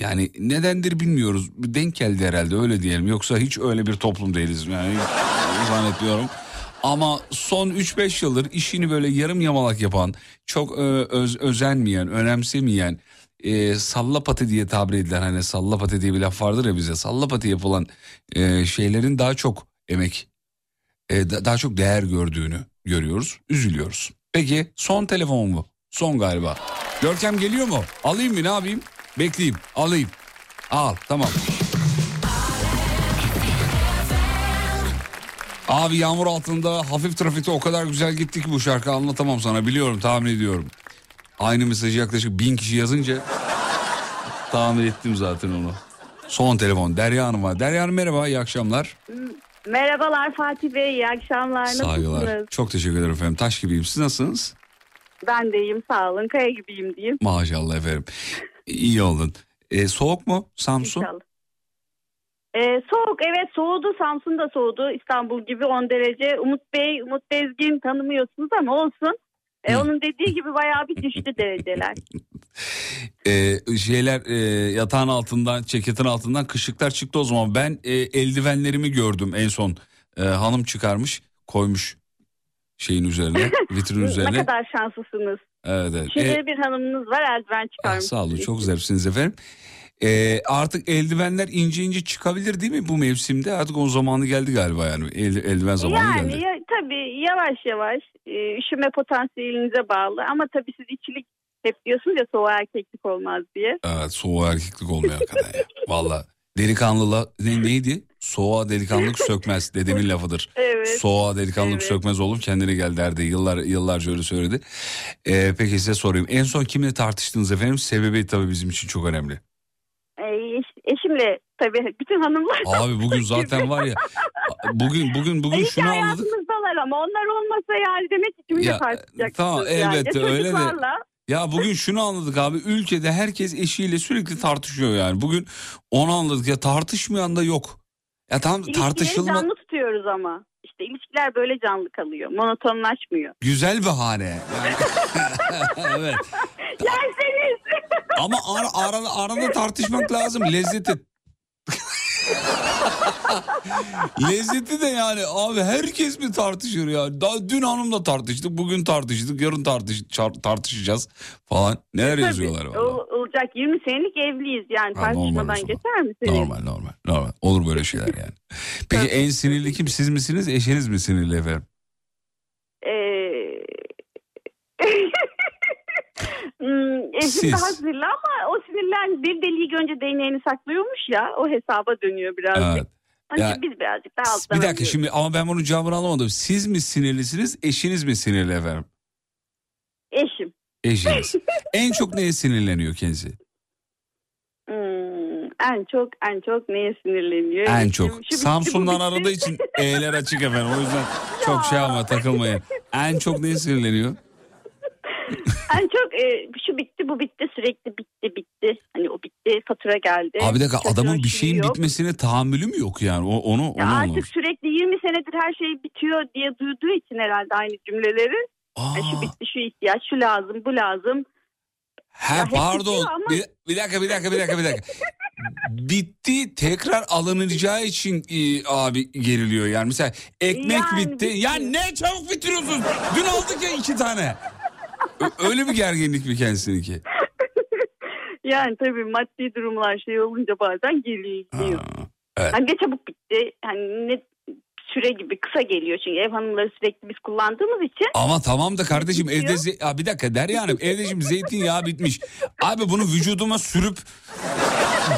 Yani nedendir bilmiyoruz. Denk geldi herhalde öyle diyelim. Yoksa hiç öyle bir toplum değiliz. Yani zannetmiyorum. Ama son 3-5 yıldır işini böyle yarım yamalak yapan, çok e, öz, özenmeyen, önemsemeyen, e, sallapati diye tabir edilen hani sallapati diye bir laf vardır ya bize. Sallapati yapılan e, şeylerin daha çok emek, e, da- daha çok değer gördüğünü görüyoruz. Üzülüyoruz. Peki son telefon mu? Son galiba. Görkem geliyor mu? Alayım mı ne yapayım? Bekleyeyim. Alayım. Al tamam. Abi yağmur altında hafif trafikte o kadar güzel gitti ki bu şarkı anlatamam sana biliyorum tahmin ediyorum. Aynı mesajı yaklaşık bin kişi yazınca tahmin ettim zaten onu. Son telefon Derya Hanım var. Derya Hanım merhaba iyi akşamlar. Merhabalar Fatih Bey, iyi akşamlar. Saygılar. Nasılsınız? Çok teşekkür ederim efendim. Taş gibiyim. Siz nasılsınız? Ben de iyiyim, sağ olun. Kaya gibiyim diyeyim. Maşallah efendim. İyi olun. Ee, soğuk mu Samsun? İnşallah. Ee, soğuk, evet soğudu. Samsun'da soğudu. İstanbul gibi 10 derece. Umut Bey, Umut Bezgin tanımıyorsunuz ama olsun. Ee, onun dediği gibi bayağı bir düştü dereceler. Ee, şeyler e, yatağın altından ceketin altından kışıklar çıktı o zaman. Ben e, eldivenlerimi gördüm en son. E, hanım çıkarmış koymuş şeyin üzerine vitrin ne üzerine. kadar şanslısınız. Evet evet. Şimdi E, bir hanımınız var eldiven ah, çıkarmış. sağ olun çok zarifsiniz efendim. E, artık eldivenler ince ince çıkabilir değil mi bu mevsimde? Artık o zamanı geldi galiba yani. El, eldiven zamanı Yani geldi. ya, tabii yavaş yavaş e, üşüme potansiyelinize bağlı ama tabii siz içilik hep diyorsunuz ya soğuk erkeklik olmaz diye. Evet soğuğa erkeklik olmuyor hakikaten ya. Valla delikanlılığa ne, neydi? Soğuğa delikanlılık sökmez dedemin lafıdır. Evet. Soğuğa delikanlılık Evet. sökmez oğlum kendine gel derdi. Yıllar, yıllarca öyle söyledi. Ee, peki size sorayım. En son kimle tartıştınız efendim? Sebebi tabii bizim için çok önemli. E, eş- eşimle tabii bütün hanımlar. Abi bugün zaten var ya. Bugün bugün bugün ki şunu anladık. hayatımızdalar ama onlar olmasa yani demek ki kiminle Ya, tartışacaksınız tamam, yani. elbette öyle de-. Ya bugün şunu anladık abi. Ülkede herkes eşiyle sürekli tartışıyor yani. Bugün onu anladık ya tartışmayan da yok. Ya tamam İlişkileri tartışılma canlı tutuyoruz ama. İşte ilişkiler böyle canlı kalıyor. Monotonlaşmıyor. güzel bahane. Yani- evet. Yerseniz. Ama ara, arada, arada tartışmak lazım. Lezzeti. Lezzeti de yani abi herkes mi tartışır ya? Daha dün hanımla tartıştık, bugün tartıştık, yarın tartış, tartışacağız falan. Neler Tabii, yazıyorlar valla. ol- olacak 20 senelik evliyiz yani Ha, tartışmadan geçer misiniz? Normal normal normal. Olur böyle şeyler yani. Peki en sinirli kim? Siz misiniz, eşiniz mi sinirli efendim? Ee... hmm, eşim Siz. daha sinirli ama o sinirlen bir deliği önce değneğini saklıyormuş ya o hesaba dönüyor birazcık. Evet. Hani Ya- biz birazcık daha alttan Bir dakika alıyoruz. şimdi ama ben bunun cevabını alamadım. Siz mi sinirlisiniz, eşiniz mi sinirli efendim? Eşim. Eşiniz. en çok neye sinirleniyor kendisi? Hmm, en çok en çok neye sinirleniyor? En Eşim, çok. Samsun'dan aradığı için E'ler açık efendim. O yüzden çok şey ama takılmayın. En çok neye sinirleniyor? En çok e, şu bitti bu bitti sürekli bitti bitti. Hani o bitti fatura geldi. Abi bir dakika adamın bir şeyi şeyin yok. bitmesine tahammülü mü yok yani? O, onu, onu Ya artık anlamış. sürekli 20 senedir her şey bitiyor diye duyduğu için herhalde aynı cümleleri. Ya şu bitti şu ihtiyaç şu lazım bu lazım. He hep pardon. ama- Bir, bir dakika bir dakika bir dakika bir dakika. bitti tekrar alınacağı için e, abi geriliyor yani. Mesela ekmek Yani bitti. Ya ne çabuk bitiriyorsun? Dün aldık ya iki tane. Öyle bir gerginlik mi kendisininki? Yani tabii maddi durumlar şey olunca bazen geliyor. Evet. Hani ne çabuk bitti. Hani ne süre gibi kısa geliyor çünkü ev hanımları sürekli biz kullandığımız için. Ama tamam da kardeşim Bitiyor. evde ze- ya bir dakika Derya Hanım evde şimdi zeytinyağı bitmiş. Abi bunu vücuduma sürüp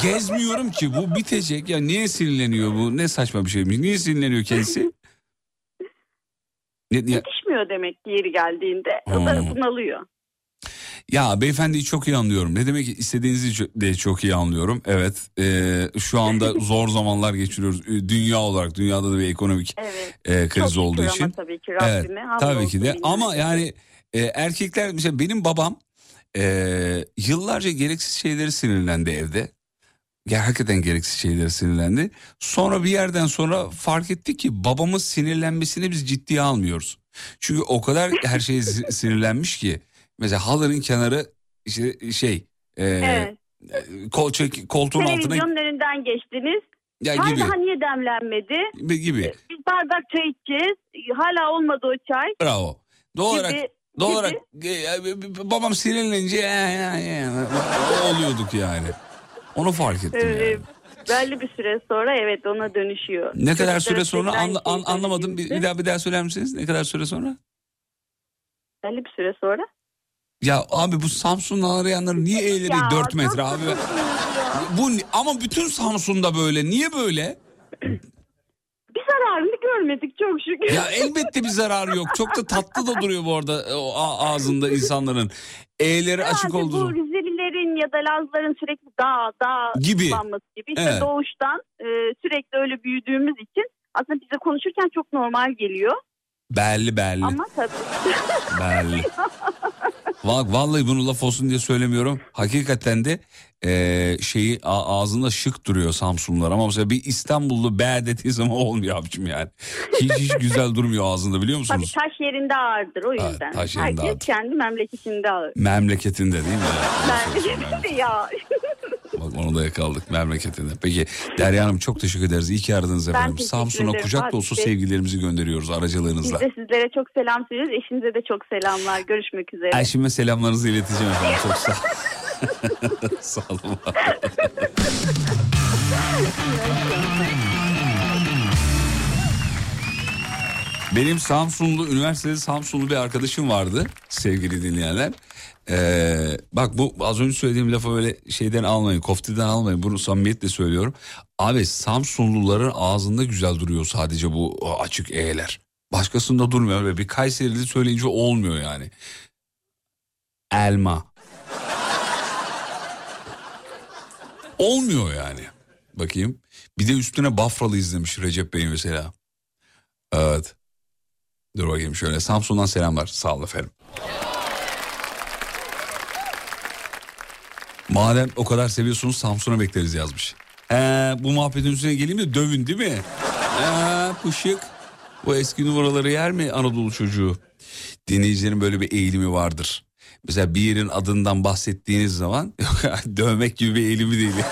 gezmiyorum ki bu bitecek ya niye sinirleniyor bu ne saçma bir şeymiş niye sinirleniyor kendisi? Ne, Yetişmiyor demek ki yeri geldiğinde. O da Hmm. bunalıyor. Ya beyefendiyi çok iyi anlıyorum. Ne demek istediğinizi de çok iyi anlıyorum. Evet e, şu anda zor zamanlar geçiriyoruz. Dünya olarak dünyada da bir ekonomik Evet. e, kriz Çok olduğu için. Ama tabii ki Evet Rabbime. hamdolsun tabii ki de bilmiyorum. ama yani e, erkekler mesela benim babam e, yıllarca gereksiz şeyleri sinirlendi evde. Ya hakikaten gereksiz şeyleri sinirlendi. Sonra bir yerden sonra fark ettik ki babamın sinirlenmesini biz ciddiye almıyoruz. Çünkü o kadar her şeye si- sinirlenmiş ki. Mesela halının kenarı işte şey e, Evet. kol çek, koltuğun altına Televizyonun önünden geçtiniz. ya Çay gibi niye demlenmedi? gibi. Biz bardak çay içeceğiz. Hala olmadı o çay. Bravo. Doğal olarak Doğal olarak e, e, babam sinirlenince e, e, e, oluyorduk yani. Onu fark ettim Ee, yani. belli bir süre sonra evet ona dönüşüyor. Ne kadar süre sonra anla- an- anlamadım. Bir, bir daha bir daha söyler misiniz? Ne kadar süre sonra? Belli bir süre sonra. Ya abi bu Samsun'dan arayanların niye eğleri Ya, 4 metre abi? Bu ama bütün Samsun'da böyle. Niye böyle? Bir zararını görmedik çok şükür. Ya elbette bir zararı yok. Çok da tatlı da duruyor bu arada o ağzında insanların. E'leri açık olduğu. Bu Ya da Lazların sürekli dağ dağ Gibi. kullanması gibi. İşte Evet. doğuştan e, sürekli öyle büyüdüğümüz için aslında bize konuşurken çok normal geliyor. Belli belli. Ama tabii. Belli. Vallahi bunu laf olsun diye söylemiyorum. Hakikaten de eee, şeyi ağzında şık duruyor Samsunlular ama mesela bir İstanbullu be dediği zaman olmuyor abicim yani. Hiç hiç güzel durmuyor ağzında biliyor Tabii musunuz? taş yerinde ağırdır o Evet, yüzden. taş yerinde Herkes ağırdır. kendi memleketinde ağır. Memleketinde değil mi? Memleketinde ya. Bak onu da yakaladık memleketinde. Peki Derya Hanım çok teşekkür ederiz. İyi ki aradınız efendim. Samsun'a kucak dolusu sevgilerimizi gönderiyoruz Biz aracılığınızla. de sizlere çok selam söylüyoruz. Eşinize de çok selamlar. Görüşmek üzere. Eşime selamlarınızı ileteceğim efendim. Çok sağ Sağ olun. Benim Samsunlu, üniversitede Samsunlu bir arkadaşım vardı sevgili dinleyenler. Ee, bak bu az önce söylediğim lafı öyle şeyden almayın, koftiden almayın. Bunu samimiyetle söylüyorum. Abi Samsunluların ağzında güzel duruyor sadece bu açık E'ler. Başkasında durmuyor ve bir Kayserili söyleyince olmuyor yani. Elma. Olmuyor yani. Bakayım. Bir de üstüne Bafralı izlemiş Recep Bey mesela. Evet. Dur bakayım şöyle. Samsun'dan selamlar. Sağ olun efendim. Madem o kadar seviyorsunuz Samsun'a bekleriz yazmış. He, bu muhabbetin üstüne geleyim de dövün değil mi? He, pışık. Bu eski numaraları yer mi Anadolu çocuğu? Dinleyicilerin böyle bir eğilimi vardır. Mesela bir yerin adından bahsettiğiniz zaman dövmek gibi bir eğilimi değil.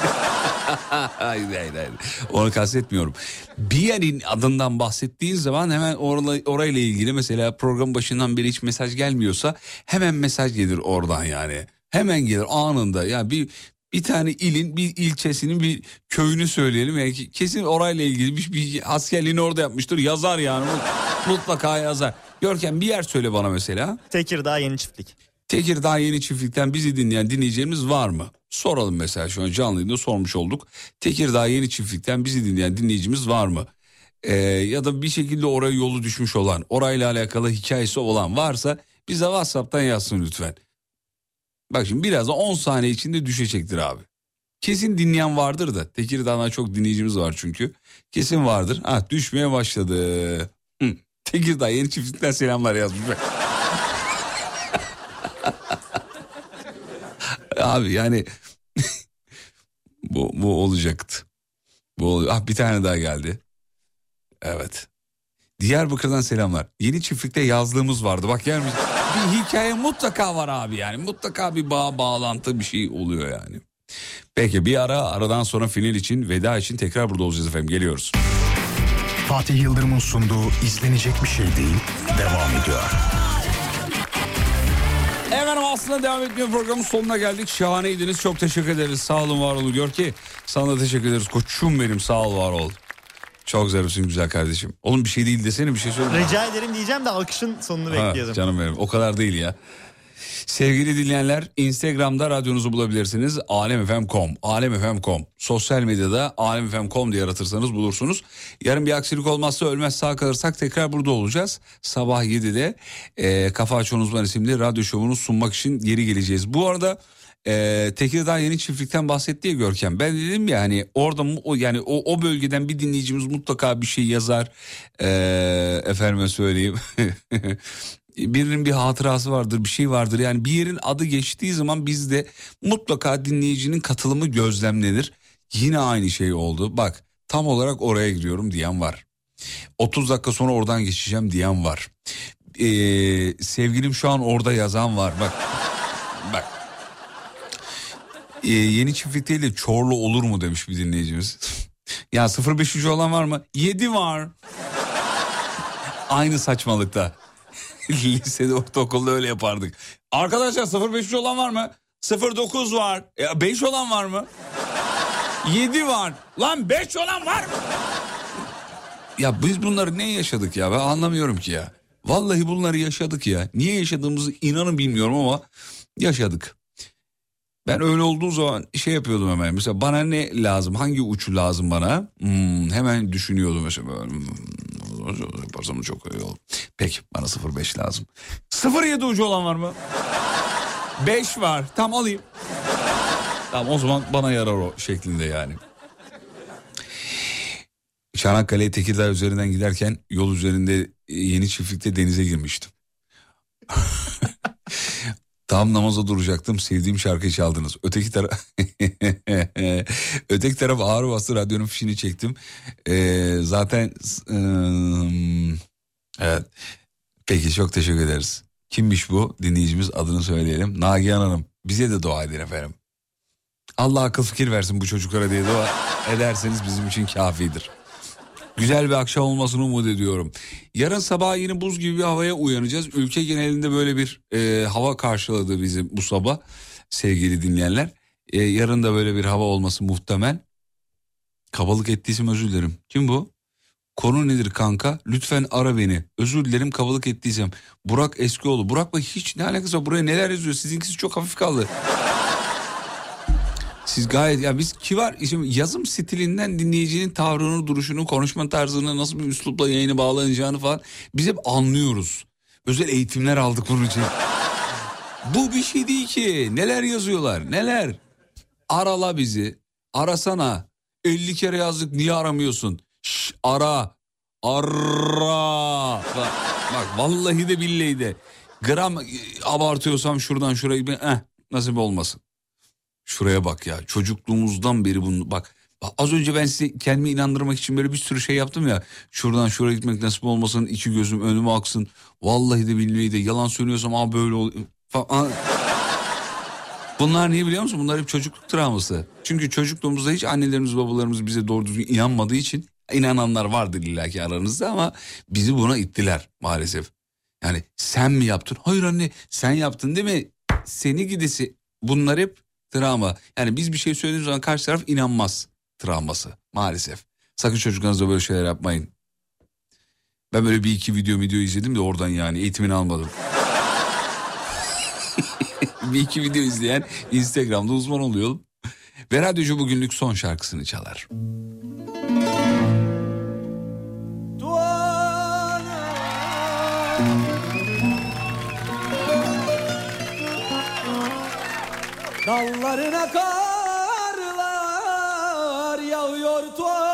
hayır hayır hayır. Onu kastetmiyorum. Bir yerin adından bahsettiğin zaman hemen orla, orayla ilgili mesela program başından beri hiç mesaj gelmiyorsa hemen mesaj gelir oradan yani. Hemen gelir anında. Yani bir bir tane ilin bir ilçesinin bir köyünü söyleyelim. Yani kesin orayla ilgili bir, bir askerliğini orada yapmıştır. Yazar yani Mut- mutlaka yazar. Görkem bir yer söyle bana mesela. Tekirdağ Yeni Çiftlik. Tekirdağ Yeni Çiftlik'ten bizi dinleyen dinleyicilerimiz var mı? Soralım mesela şu an canlı yayında sormuş olduk. Tekirdağ Yeni Çiftlik'ten bizi dinleyen dinleyicimiz var mı? Ee, ya da bir şekilde oraya yolu düşmüş olan, orayla alakalı hikayesi olan varsa bize WhatsApp'tan yazsın lütfen. Bak şimdi birazdan 10 saniye içinde düşecektir abi. Kesin dinleyen vardır da. Tekirdağ'dan çok dinleyicimiz var çünkü. Kesin vardır. Ha düşmeye başladı. Hı. Tekirdağ Yeni Çiftlik'ten selamlar yazmış. Abi yani bu, bu olacaktı. Bu ol- ah, bir tane daha geldi. Evet. Diyarbakır'dan selamlar. Yeni çiftlikte yazlığımız vardı. Bak yani bir hikaye mutlaka var abi yani. Mutlaka bir bağ bağlantı bir şey oluyor yani. Peki bir ara aradan sonra final için veda için tekrar burada olacağız efendim. Geliyoruz. Fatih Yıldırım'ın sunduğu izlenecek bir şey değil devam ediyor. Efendim aslında devam etmiyor programın sonuna geldik. Şahaneydiniz. Çok teşekkür ederiz. Sağ olun var olun. Gör ki sana da teşekkür ederiz. Koçum benim sağ ol var ol. Çok zarifsin güzel kardeşim. Oğlum bir şey değil desene bir şey söyle. Rica ederim diyeceğim de akışın sonunu Ha, bekliyordum. canım benim o kadar değil ya. Sevgili dinleyenler Instagram'da radyonuzu bulabilirsiniz. alemfm.com alemfm.com Sosyal medyada alemfm.com diye aratırsanız bulursunuz. Yarın bir aksilik olmazsa ölmez sağ kalırsak tekrar burada olacağız. Sabah 7'de e, Kafa Açan Uzman isimli radyo şovunu sunmak için geri geleceğiz. Bu arada e, Tekirdağ yeni çiftlikten bahsetti ya Görkem. Ben dedim ya hani orada o yani o, o bölgeden bir dinleyicimiz mutlaka bir şey yazar. E, efendime söyleyeyim. birinin bir hatırası vardır bir şey vardır. Yani bir yerin adı geçtiği zaman bizde mutlaka dinleyicinin katılımı gözlemlenir. Yine aynı şey oldu. Bak tam olarak oraya gidiyorum diyen var. 30 dakika sonra oradan geçeceğim diyen var. Ee, sevgilim şu an orada yazan var. Bak bak. Ee, yeni çiftlik değil de Çorlu olur mu demiş bir dinleyicimiz. Ya 0500 olan var mı? 7 var. Aynı saçmalıkta Lisede ortaokulda öyle yapardık. Arkadaşlar 0500 olan var mı? 09 var. E, 5 olan var mı? 7 var. Lan 5 olan var mı? Ya biz bunları ne yaşadık ya ben anlamıyorum ki ya. Vallahi bunları yaşadık ya. Niye yaşadığımızı inanın bilmiyorum ama yaşadık. Ben öyle olduğu zaman şey yapıyordum hemen. Mesela bana ne lazım? Hangi uçu lazım bana? Hmm, hemen düşünüyordum mesela. Hmm, yaparsam çok iyi olur. Peki bana 05 lazım. 07 ucu olan var mı? 5 var. Tam alayım. Tamam o zaman bana yarar o şeklinde yani. Çanakkale Tekirdağ üzerinden giderken yol üzerinde yeni çiftlikte denize girmiştim. Tam namaza duracaktım sevdiğim şarkıyı çaldınız. Öteki taraf öteki taraf ağır bastı radyonun fişini çektim. Ee, zaten ıı, evet. Peki çok teşekkür ederiz. Kimmiş bu dinleyicimiz adını söyleyelim. Nagihan Hanım bize de dua edin efendim. Allah akıl fikir versin bu çocuklara diye dua ederseniz bizim için kafidir. Güzel bir akşam olmasını umut ediyorum. Yarın sabah yine buz gibi bir havaya uyanacağız. Ülke genelinde böyle bir e, hava karşıladı bizi bu sabah sevgili dinleyenler. E, yarın da böyle bir hava olması muhtemel. Kabalık ettiysem özür dilerim. Kim bu? Konu nedir kanka? Lütfen ara beni. Özür dilerim kabalık ettiysem. Burak Eskioğlu. Burak'la hiç ne alakası var? Buraya neler yazıyor? Sizinkisi çok hafif kaldı. Siz gayet ya biz ki var şimdi yazım stilinden dinleyicinin tavrını, duruşunu, konuşma tarzını nasıl bir üslupla yayını bağlanacağını falan biz hep anlıyoruz. Özel eğitimler aldık bunun için. Bu bir şey değil ki. Neler yazıyorlar? Neler? Arala bizi. Arasana. 50 kere yazdık niye aramıyorsun? Şş, ara. Ara. Bak, bak vallahi de billahi de. Gram abartıyorsam şuradan şurayı bir eh, nasip olmasın. Şuraya bak ya çocukluğumuzdan beri bunu bak az önce ben size kendimi inandırmak için böyle bir sürü şey yaptım ya. Şuradan şuraya gitmek nasip olmasın iki gözüm önüme aksın. Vallahi de billahi de yalan söylüyorsam aa böyle ol falan. Bunlar niye biliyor musun? Bunlar hep çocukluk travması. Çünkü çocukluğumuzda hiç annelerimiz babalarımız bize doğru düzgün inanmadığı için inananlar vardır illaki aranızda ama bizi buna ittiler maalesef. Yani sen mi yaptın? Hayır anne sen yaptın değil mi? Seni gidesi bunlar hep travma. Yani biz bir şey söylediğimiz zaman karşı taraf inanmaz travması maalesef. Sakın çocuklarınızla böyle şeyler yapmayın. Ben böyle bir iki video video izledim de oradan yani eğitimini almadım. bir iki video izleyen Instagram'da uzman oluyor. Ve radyocu bugünlük son şarkısını çalar. Dallarına karlar yağıyor tuğan.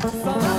Bye.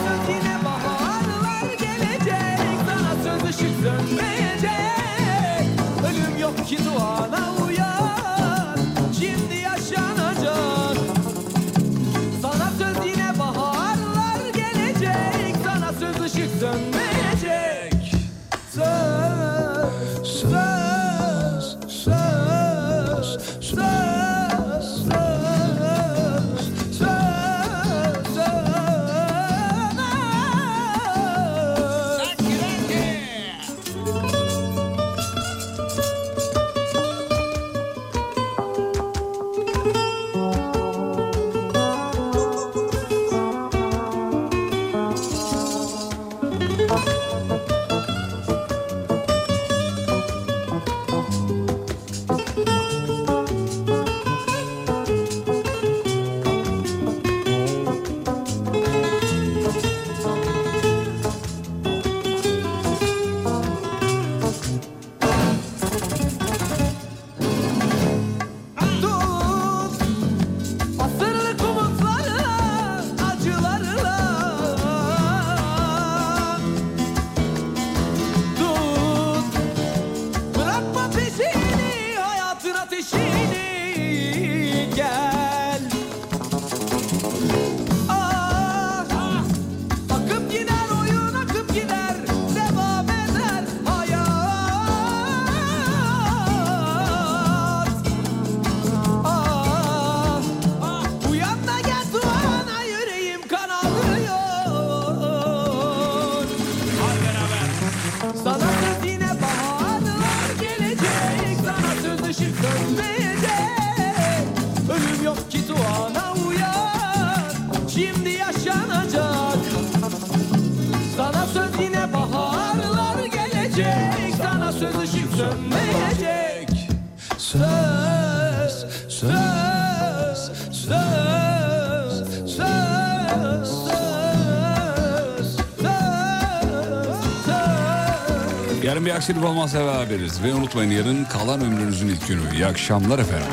Akşerif Almaz'la beraberiz. Ve unutmayın yarın kalan ömrünüzün ilk günü. İyi akşamlar efendim.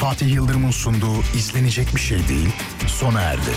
Fatih Yıldırım'ın sunduğu izlenecek bir şey değil sona erdi.